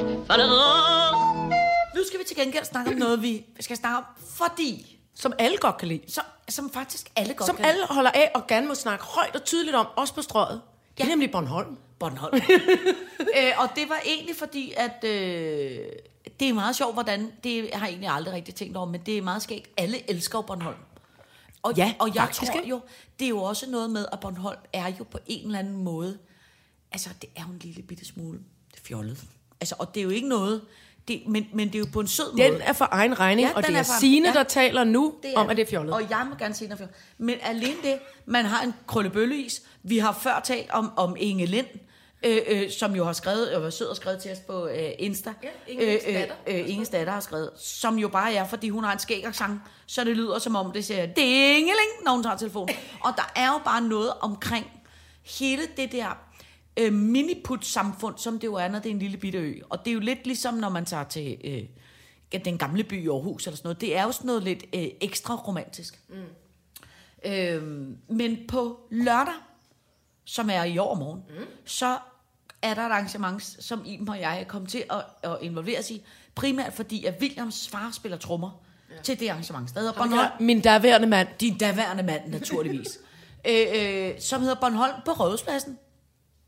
Nu skal vi til gengæld snakke om noget, vi skal snakke om, fordi... Som alle godt kan lide. Som, som faktisk alle godt Som kan alle holder af og gerne må snakke højt og tydeligt om, også på strøget. Det er Ja. nemlig Bornholm. Bornholm. øh, og det var egentlig fordi, at øh, det er meget sjovt, hvordan, det har jeg egentlig aldrig rigtig tænkt over, men det er meget skægt. Alle elsker Bornholm. Og, Ja, og jeg faktisk, tror jo, det er jo også noget med, at Bornholm er jo på en eller anden måde, altså det er jo en lille bitte smule fjollet. Altså, og det er jo ikke noget, det, men, men det er jo på en sød Den måde. er for egen regning, Ja, og den det er er for- Signe, ja. der taler nu om, at det er fjollet. Og jeg må gerne sige, det er fjollet. Men alene det, man har en krøllebølleis. Vi har før talt om, om Inge Lind, øh, øh, som jo har skrevet, og var sød og skrevet til os på øh, Insta. Ja, Inges datter. Øh, Inges datter har skrevet, som jo bare er, fordi hun har en skæg sang, så det lyder som om, det siger dingeling, når hun tager telefonen. Og der er jo bare noget omkring hele det der øh, miniput-samfund, som det jo er, når det er en lille bitte ø. Og det er jo lidt ligesom, når man tager til øh, den gamle by i Aarhus eller sådan noget. Det er jo sådan noget lidt øh, ekstra romantisk. Mm. Øhm, men på lørdag, som er i år morgen, mm. så er der et arrangement, som Iben og jeg er kommet til at, at involveres i. Primært fordi, at Williams far spiller trommer ja. til det arrangement. Der hedder Bornholm. Min daværende mand. Din daværende mand, naturligvis. øh, øh, som hedder Bornholm på Rådhuspladsen.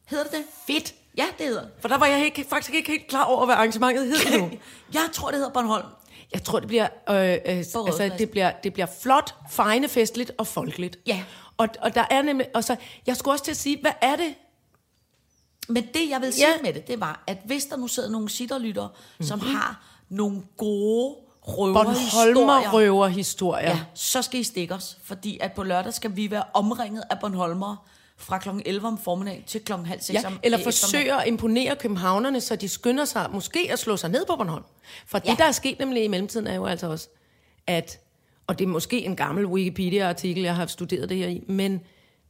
Hedder det det? Fedt. Ja, det hedder. For der var jeg ikke, faktisk ikke helt klar over, hvad arrangementet hed nu. Jeg tror, det hedder Bornholm. Jeg tror, det bliver, øh, øh, altså, det bliver, det bliver flot, fejne, festligt og folkeligt. Ja. Og, og der er nemlig, og så, jeg skulle også til at sige, hvad er det? Men det, jeg vil sige Ja. med det, det var, at hvis der nu sidder nogle sitterlyttere, mm-hmm. som har nogle gode røverhistorier, Bornholmer røver historier. ja, så skal I stikke os. Fordi at på lørdag skal vi være omringet af Bornholmere fra kl. 11 om formiddagen til kl. halv seks Ja, om eller øh, forsøger at imponere københavnerne, så de skynder sig måske at slå sig ned på Bornholm. For. Ja. det, der er sket nemlig i mellemtiden, er jo altså også, at, og det er måske en gammel Wikipedia-artikel, jeg har studeret det her i, men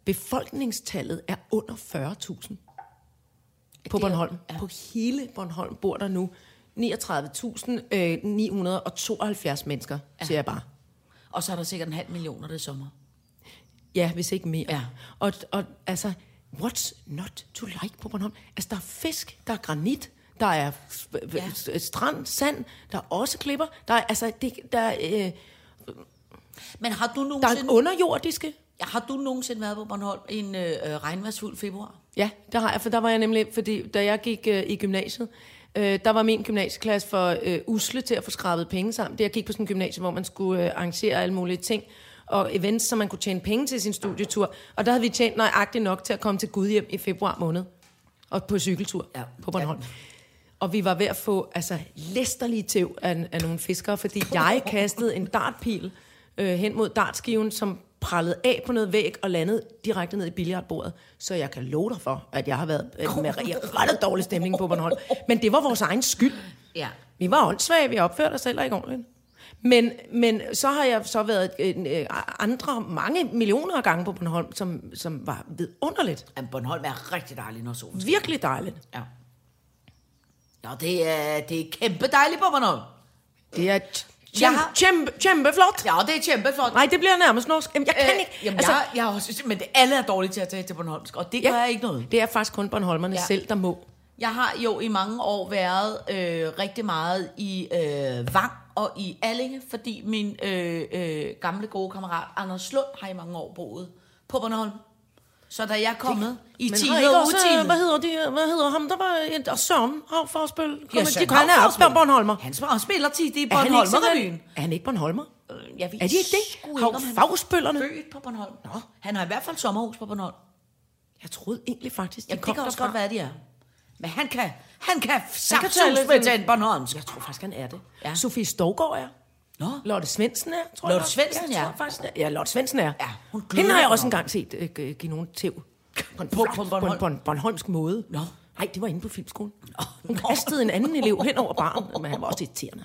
befolkningstallet er under 40.000 på Bornholm. Ja. På hele Bornholm bor der nu 39.972 mennesker, ja. siger jeg bare. Og så er der sikkert en halv million, når det er sommer. Ja, hvis ikke mere. Ja. Og, og altså, what's not to like på Bornholm? Altså, der er fisk, der er granit, der er ja. Strand, sand, der er også klipper, der er, altså, det, der, er, øh, Men har du der er nogensinde, underjordiske. Har du nogensinde været på Bornholm en øh, øh, regnværsfuld februar? Ja, det har jeg, for der var jeg nemlig, fordi da jeg gik øh, i gymnasiet, øh, der var min gymnasieklasse for øh, usle til at få skrabet penge sammen. Det jeg gik på sådan en gymnasie, hvor man skulle øh, arrangere alle mulige ting og events, så man kunne tjene penge til sin studietur. Og der havde vi tjent nøjagtigt nok til at komme til Gudhjem i februar måned. Og på cykeltur ja. på Bornholm. Ja. Og vi var ved at få altså, læsterlige tæv af, af nogle fiskere, fordi jeg kastede en dartpil øh, hen mod dartskiven, som prallede af på noget væg og landede direkte ned i billiardbordet. Så jeg kan love dig for, at jeg har været øh, med ret dårlig stemning på Bornholm. Men det var vores egen skyld. Ja. Vi var åndssvage, vi opførte os heller ikke ordentligt. Men, men så har jeg så været øh, andre, mange millioner af gange på Bornholm, som, som var vidunderligt. Jamen, Bornholm er rigtig dejlig, når solen. Virkelig dejligt. Ja. Ja, det er, det er kæmpe dejligt på Bornholm. Det er Jeg kæmpe, har- kæmpe, kæmpe flot. Ja, det er kæmpe flot. Nej, det bliver nærmest norsk. Jamen, jeg kan ikke. Jamen, altså, jeg, jeg også, men det, alle er dårlige til at tage til Bornholmsk, og det gør jeg ikke noget. Det er faktisk kun Bornholmerne Ja. ja. selv, der må. Jeg har jo i mange år været øh, rigtig meget i øh, Vang og i Allinge, fordi min øh, øh, gamle gode kammerat Anders Lund har i mange år boet på Bornholm. Så da jeg er kommet i Men 10 har ikke og utiden... hvad hedder, de, hvad hedder ham? Der var en, og Søren Havforsbøl. Ja, Søren de, han er også. Bornholmer. Han, sp- han spiller tit i Er Bornholmerrevyen. Er han ikke Bornholmer? Jeg ved Er de ikke det? er Havfagspøllerne? Født på Bornholm. Nå. Han har i hvert fald sommerhus på Bornholm. Jeg troede egentlig faktisk, de Jamen, kom det kan også derfra. godt være, de er. Men han kan, han kan saftsus med den Bornholmsk. Jeg tror faktisk, han er det. Ja. Sofie Stovgaard er. Nå. Lotte Svendsen er, tror Lotte jeg. nok. Svendsen, jeg ja. tror faktisk, er. Ja, Lotte Svendsen er. Ja, hun Hende har jeg også engang set øh, give nogle tæv. På en, På- på Bornholm? på en bornholmsk måde. Nå. Nej, det var inde på filmskolen. Hun kastede en anden elev hen over baren, men han var også irriterende.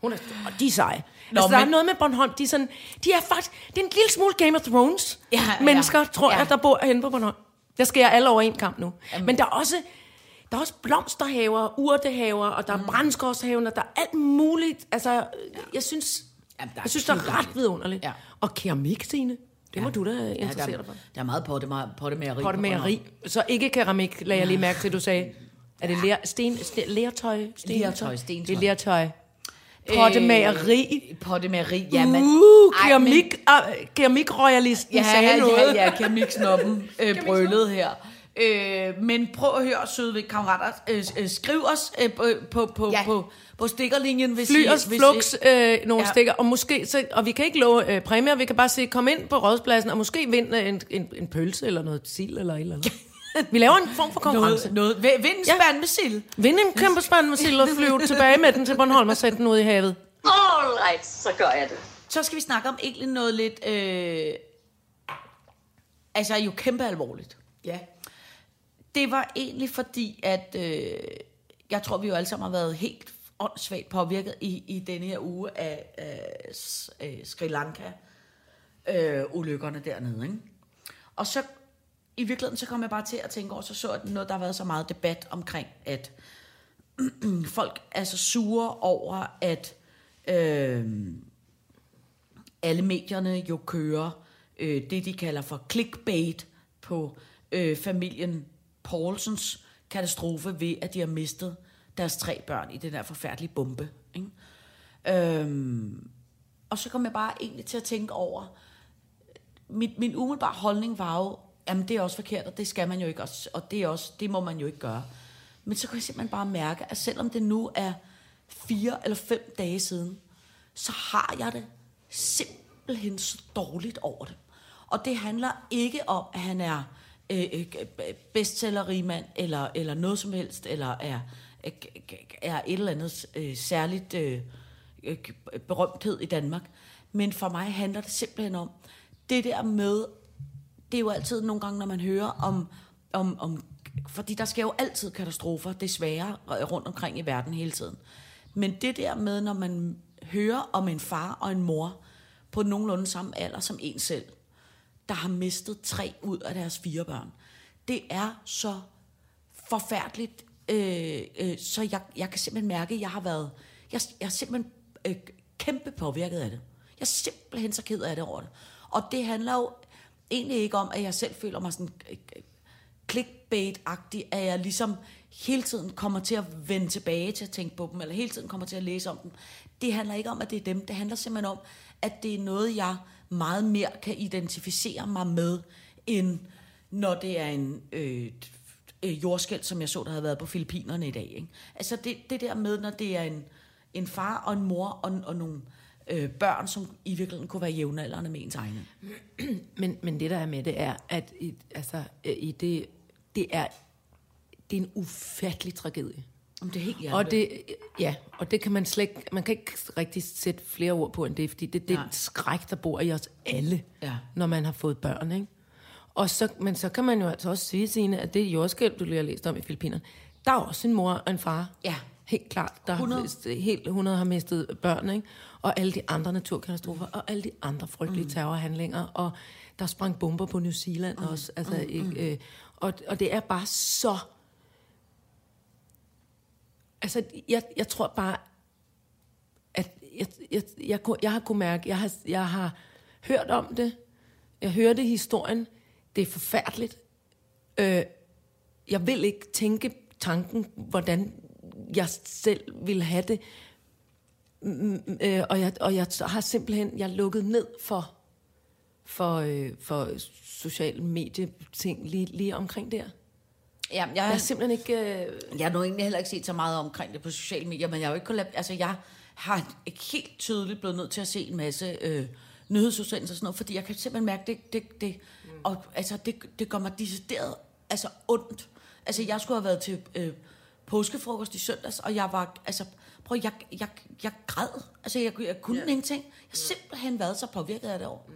Hun er, og de er seje. Nå, altså, der er men- noget med Bornholm, de er sådan, de er faktisk, det er en lille smule Game of Thrones Ja, ja. mennesker, tror Ja. jeg, der bor henne på Bornholm. Der skal jeg alle over en kamp nu. Jamen. Men der er også, der er også blomsterhaver, urtehaver, og der er mm. brændskovshaven, og der er alt muligt. Altså, jeg synes, Jamen, der er jeg synes, det er ret vidunderligt. Ja. Og keramik, Signe, det må du da Ja, der, interessere dig er, for. der er meget med Pottemageri. Så ikke keramik, lagde jeg lige mærke til, du sagde. Er det ler, sten, sten, lertøj? Sten, Lertøj, stentøj. Det er lertøj. Pottemageri. Øh, pottemageri, ja, men... Uh, keramik, uh, keramikroyalisten Ja, sagde ja, noget. ja, ja, kemiksnoppen øh, brølede her. Øh, men prøv at høre, søde kammerater. Øh, øh, skriv os øh, på, på, på, Ja. på, på stikkerlinjen, hvis Fly I... os hvis flux I, øh, nogle Ja. stikker, og måske, så, og vi kan ikke love øh, præmier, vi kan bare sige, kom ind på rådspladsen, og måske vind øh, en, en, en pølse, eller noget sild, eller et eller andet. Vi laver en form for konkurrence. noget, noget, vind en Ja. spand med sild. Vind en kæmpe spand med sild og flyve tilbage med den til Bornholm og sætte den ud i havet. All right, så gør jeg det. Så skal vi snakke om egentlig noget lidt... Øh, altså jo kæmpe alvorligt. Ja. Det var egentlig fordi, at øh, jeg tror, vi jo alle sammen har været helt åndssvagt påvirket i, i denne her uge af øh, øh, Sri Lanka øh, ulykkerne dernede. Ikke? Og så i virkeligheden, så kom jeg bare til at tænke over, så så jeg noget, der har været så meget debat omkring, at folk er så sure over, at øh, alle medierne jo kører øh, det, de kalder for clickbait på øh, familien Paulsens katastrofe ved, at de har mistet deres tre børn i den der forfærdelige bombe. Ikke? Øhm, og så kom jeg bare egentlig til at tænke over, min, min umiddelbare holdning var jo, jamen det er også forkert, og det skal man jo ikke, og, og det, er også, det må man jo ikke gøre. Men så kunne jeg simpelthen bare mærke, at selvom det nu er fire eller fem dage siden, så har jeg det simpelthen så dårligt over det. Og det handler ikke om, at han er øh, øh, eller, eller noget som helst, eller er, er et eller andet øh, særligt øh, øh berømthed i Danmark. Men for mig handler det simpelthen om, det der med, det er jo altid nogle gange, når man hører om, om, om fordi der sker jo altid katastrofer, desværre, øh, rundt omkring i verden hele tiden. Men det der med, når man hører om en far og en mor på nogenlunde samme alder som en selv, der har mistet tre ud af deres fire børn. Det er så forfærdeligt, øh, øh, så jeg, jeg kan simpelthen mærke, at jeg har været, jeg, jeg er simpelthen øh, kæmpe påvirket af det. Jeg er simpelthen så ked af det over det. Og det handler jo egentlig ikke om, at jeg selv føler mig sådan øh, øh, clickbait-agtig, at jeg ligesom hele tiden kommer til at vende tilbage til at tænke på dem, eller hele tiden kommer til at læse om dem. Det handler ikke om, at det er dem. Det handler simpelthen om, at det er noget, jeg meget mere kan identificere mig med, end når det er en øh, øh, jordskæld, som jeg så, der havde været på Filippinerne i dag. Ikke? Altså det, det der med, når det er en, en far og en mor og, og nogle øh, børn, som i virkeligheden kunne være jævnaldrende med ens egne. Men, men det der er med det er, at i, altså, i det, det er det er en ufattelig tragedie. Om det er helt Og det, ja, og det kan man slet ikke, man kan ikke rigtig sætte flere ord på end det, fordi det er den skræk, der bor i os alle, Ja. når man har fået børn, ikke? Og så, men så kan man jo altså også sige, Signe, at det jordskælv, du lige har læst om i Filippinerne, der er også en mor og en far. Ja. Helt klart. Der 100. Har, mistet- helt 100 har mistet børn, ikke? Og alle de andre naturkatastrofer, og alle de andre frygtelige mm. terrorhandlinger, og der sprang bomber på New Zealand mm. også. Altså, mm. ikke, øh, og, og det er bare så... Altså, jeg, jeg tror bare, at jeg, jeg, jeg, jeg har kunnet mærke, jeg har, jeg har hørt om det, jeg hørte historien, det er forfærdeligt. Øh, jeg vil ikke tænke tanken, hvordan jeg selv ville have det. Mm, mm, øh, og, jeg, og jeg har simpelthen jeg lukket ned for, for, øh, for sociale medieting lige, lige omkring der. Ja, jeg, har simpelthen ikke... Øh, Jeg har nu egentlig heller ikke set så meget omkring det på sociale medier, men jeg har jo ikke kunnet altså jeg har ikke helt tydeligt blevet nødt til at se en masse øh, nyhedsudsendelser og sådan noget, fordi jeg kan simpelthen mærke, det, det, det, mm. og, altså, det, det gør mig decideret altså, ondt. Altså jeg skulle have været til øh, påskefrokost i søndags, og jeg var, altså, prøv, jeg, jeg, jeg græd. Altså jeg, jeg kunne yeah. ingenting. Jeg har simpelthen været så påvirket af det over. Mm.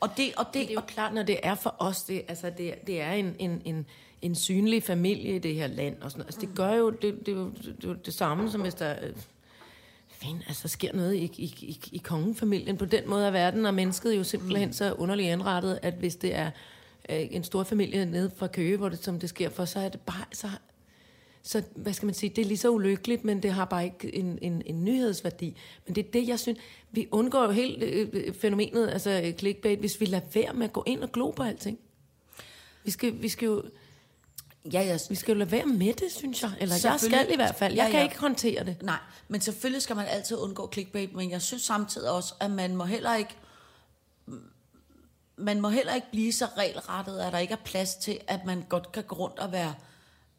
Og det, og det, det er jo klart, når det er for os, det, altså det, det er en, en, en, en synlig familie i det her land. Og sådan. Altså det gør jo det, det, er jo- det, er jo det samme, som hvis der øh, fan, altså, sker noget i, i, i, i kongefamilien. På den måde er verden og mennesket jo simpelthen så underligt indrettet, at hvis det er øh, en stor familie nede fra Køge, hvor det, som det sker for, så er det bare... Så, så hvad skal man sige, det er lige så ulykkeligt, men det har bare ikke en, en, en nyhedsværdi. Men det er det, jeg synes, vi undgår jo helt øh, øh, fænomenet, altså øh, clickbait, hvis vi lader være med at gå ind og glo på alting. Vi skal, vi skal jo... ja, jeg, Vi skal jo lade være med det, synes jeg. Eller jeg skal i hvert fald. Jeg Ja, kan ja. ikke håndtere det. Nej, men selvfølgelig skal man altid undgå clickbait, men jeg synes samtidig også, at man må heller ikke man må heller ikke blive så regelrettet, at der ikke er plads til, at man godt kan gå rundt og være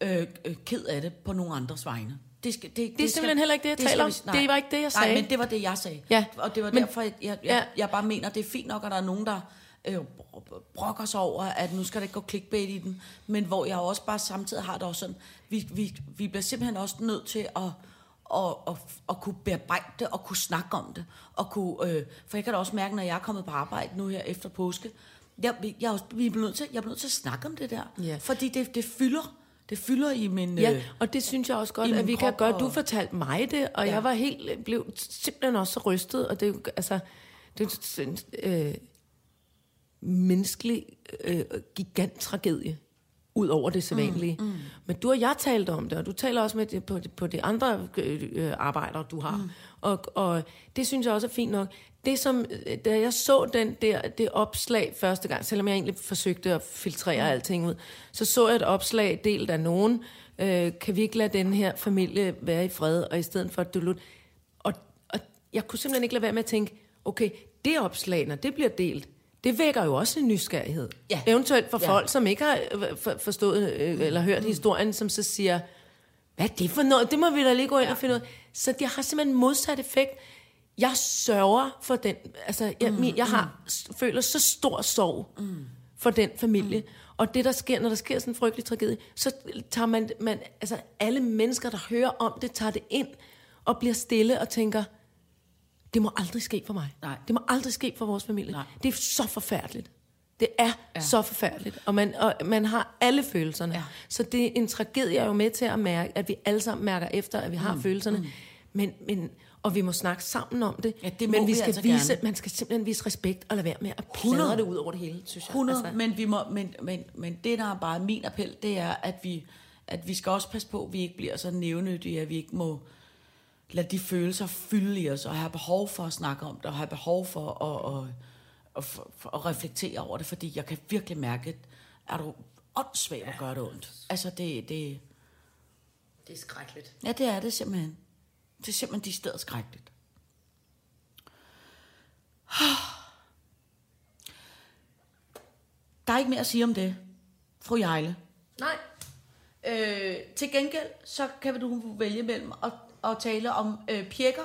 øh, øh, ked af det på nogle andres vegne. Det, skal, det, det, simpelthen heller ikke det, jeg skal taler om. vi- nej. Det var ikke det, jeg Nej, sagde. men det var det, jeg sagde. Ja, Og det var men- derfor, jeg, jeg, Ja. jeg, jeg bare mener, det er fint nok, at der er nogen, der øh, brokker sig over, at nu skal der ikke gå clickbait i den, men hvor jeg også bare samtidig har det også sådan, vi, vi, vi bliver simpelthen også nødt til at og, og, og kunne bearbejde det, og kunne snakke om det. Og kunne, øh, for jeg kan da også mærke, når jeg er kommet på arbejde nu her efter påske, jeg, jeg, er også, vi bliver nødt til, jeg bliver nødt til at snakke om det der. Ja. Fordi det, det fylder. Det fylder i min... Ja, Øh, og det synes jeg også godt, at vi kan gøre. Du fortalte mig det, og Ja. jeg var helt, blev simpelthen også så rystet, og det er jo, altså, det er jo en øh, menneskelig øh, giganttragedie, ud over det sædvanlige. Mm, mm. Men du og jeg talte om det, og du taler også med det, på, på de andre øh, øh, arbejdere, du har. Mm. Og, og det synes jeg også er fint nok. Det som, øh, da jeg så den der, det opslag første gang, selvom jeg egentlig forsøgte at filtrere mm. alting ud, så så jeg et opslag delt af nogen, øh, kan vi ikke lade den her familie være i fred, og i stedet for at du og, og jeg kunne simpelthen ikke lade være med at tænke, okay, det opslag, når det bliver delt, det vækker jo også en nysgerrighed. Ja. Eventuelt for Ja. folk, som ikke har øh, for, forstået øh, eller hørt mm. historien, som så siger, hvad er det for noget? Det må vi da lige gå ind ja. og finde ud af. Så det har simpelthen modsat effekt. Jeg sørger for den, altså jeg, mm, jeg har, mm. føler så stor sorg mm. for den familie. Mm. Og det der sker, når der sker sådan en frygtelig tragedie, så tager man, man, altså alle mennesker, der hører om det, tager det ind og bliver stille og tænker, det må aldrig ske for mig. Nej. Det må aldrig ske for vores familie. Nej. Det er så forfærdeligt. Det er ja. så forfærdeligt, og man, og man har alle følelserne. Ja. Så det er en tragedie er jo med til at mærke, at vi alle sammen mærker efter, at vi har mm. følelserne. Mm. Men, men, og vi må snakke sammen om det. Ja, det må men vi vi skal altså vise, gerne. man skal simpelthen vise respekt og lade være med at 100. pladre det ud over det hele, synes jeg. 100, Altså, men, vi må, men, men, men det, der er bare min appel, det er, at vi, at vi skal også passe på, at vi ikke bliver så nævnyttige, at vi ikke må lade de følelser fylde i os, og have behov for at snakke om det, og have behov for at, at, at, at reflektere over det, fordi jeg kan virkelig mærke, at er du åndssvagt at gøre det ondt. Altså, det, det, det er skrækkeligt. Ja, det er det simpelthen. Det er simpelthen de steder skrækkeligt. Der er ikke mere at sige om det, fru Jejle. Nej. Øh, til gengæld, så kan du vælge mellem at, at tale om øh, pjekker,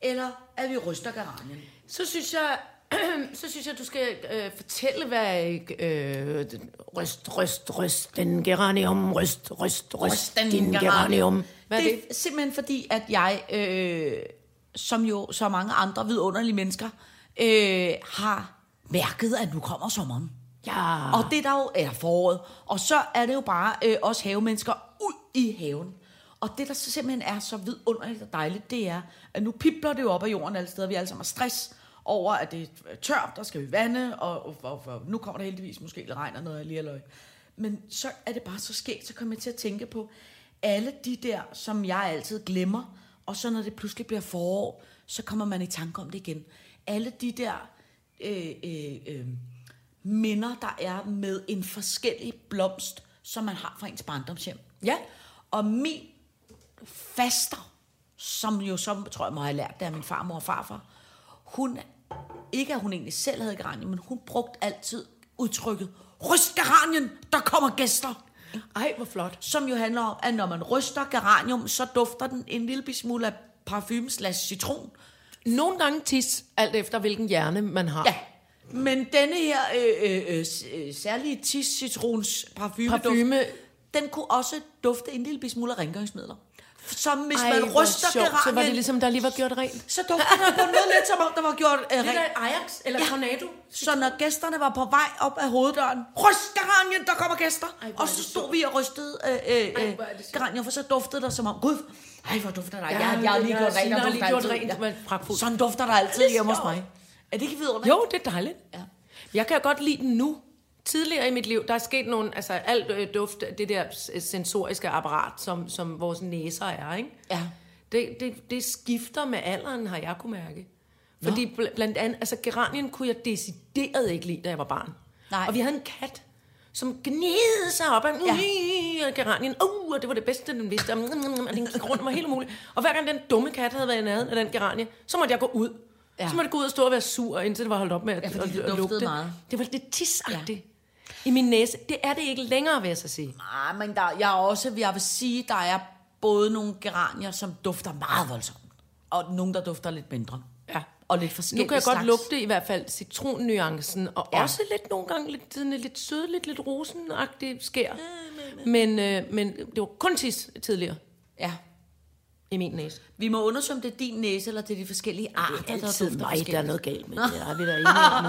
eller at vi ryster geranien. Så synes jeg, så synes jeg, du skal øh, fortælle, hvad øh, ryst, ryst, ryst, den geranium, ryst, ryst, ryst, din geranium. Hvad er det det? er simpelthen fordi, at jeg, øh, som jo så mange andre vidunderlige mennesker, øh, har mærket, at nu kommer sommeren. Ja. Og det er der jo er foråret. Og så er det jo bare øh, os havemennesker ud i haven. Og det, der simpelthen er så vidunderligt og dejligt, det er, at nu pipler det jo op af jorden alle steder. Vi alle sammen har stress over, at det er tørt, der skal vi vande, og, og, og, og nu kommer der heldigvis måske lidt regn og noget lige løg. Men så er det bare så skægt, så kommer jeg til at tænke på alle de der, som jeg altid glemmer, og så når det pludselig bliver forår, så kommer man i tanke om det igen. Alle de der øh, øh, øh, minder, der er med en forskellig blomst, som man har fra ens barndomshjem. Ja. Og min faster, som jo så, tror jeg, må have lært det af min farmor og farfar, hun, ikke at hun egentlig selv havde geranien, men hun brugte altid udtrykket, ryst geranien, der kommer gæster. Ej, hvor flot. Som jo handler om, at når man ryster geranium, så dufter den en lille smule af parfume slash citron. Nogle gange tis, alt efter hvilken hjerne man har. Ja. Men denne her øh, øh, øh, øh, særlige tis citrons parfume, Parfume. den kunne også dufte en lille smule af rengøringsmidler. Som hvis Ej, man ryster sjovt. geranien, Så var det ligesom, der lige var gjort rent. så dufter der på noget lidt, som om der var gjort Det rent. der Ajax eller Ja. Tornado. Så når gæsterne var på vej op af hoveddøren, ryst geranien, der kommer gæster. Ej, og så det stod vi og rystede er det sjovt. geranien, for så duftede der som om, gud, ej, hvor dufter der. Ja, jeg, jeg har lige gjort rent, og har lige gjort rent, men pragtfuldt. Sådan dufter der altid Det hjemme hos mig. Er det ikke vidunderligt? Jo, det er dejligt. Ja. Jeg kan godt lide den nu. Tidligere i mit liv, der er sket nogle, altså alt øh, duft, det der s- sensoriske apparat, som, som vores næser er, ikke? Ja. Det, det, det skifter med alderen, har jeg kunne mærke. Fordi bl- blandt andet, altså geranien kunne jeg decideret ikke lide, da jeg var barn. Nej. Og vi havde en kat, som gnidede sig op af Ja. geranien. Uh, og det var det bedste, den vidste. Og den gik rundt med hele muligt. Og hver gang den dumme kat havde været i nærheden af den geranie, så måtte jeg gå ud. Ja. Så måtte jeg gå ud og stå og være sur, indtil det var holdt op med at, Ja, det at, at lugte. meget. Det var lidt tisagtigt. Ja. I min næse. Det er det ikke længere, vil jeg så sige. Nej, men der, jeg er også, jeg vil sige, der er både nogle geranier, som dufter meget voldsomt, og nogle, der dufter lidt mindre. Ja. Og lidt Nu forskellige kan jeg godt slags. lugte i hvert fald citronnuancen, og Ja. ja. også lidt nogle gange lidt, sådan lidt sødligt, lidt rosenagtigt skær. Men, øh, men det var kun tis tidligere Ja. i min næse. Vi må undersøge, om det er din næse, eller det er de forskellige arter, Det er altid der dufter mig, der er noget galt med. Det er vi der enige nu.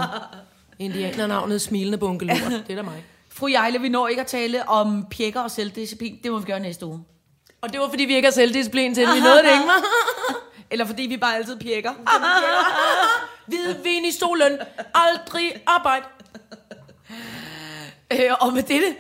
Indianernavnet smilende bunkelur. Det er da mig. Fru Jejle, vi når ikke at tale om pjekker og selvdisciplin. Det må vi gøre næste uge. Og det var, fordi vi ikke har selvdisciplin til, vi nåede det ikke, var? Eller fordi vi bare altid pjekker. Hvid vin i solen. Aldrig arbejde. øh, og med dette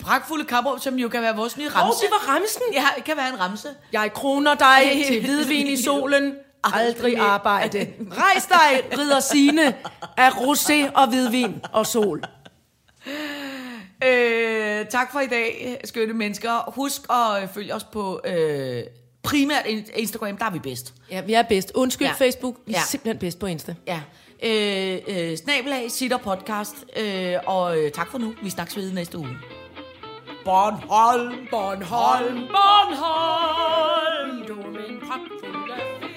pragtfulde kapper, som jo kan være vores nye Åh, ramse. det var ramsen. Ja, det kan være en ramse. Jeg kroner dig til hvidvin i solen. Aldrig arbejde. Rejs dig, ridder sine af rosé og hvidvin og sol. Øh, tak for i dag, skønne mennesker. Husk at øh, følge os på øh, primært in- Instagram, der er vi bedst. Ja, vi er bedst. Undskyld Ja. Facebook. Vi er ja. simpelthen bedst på Insta. Ja. Øh, øh, snabelag, sitter podcast. Øh, og øh, tak for nu. Vi snakkes ved næste uge. Bornholm, Bornholm. Bornholm, du er min pragtfulde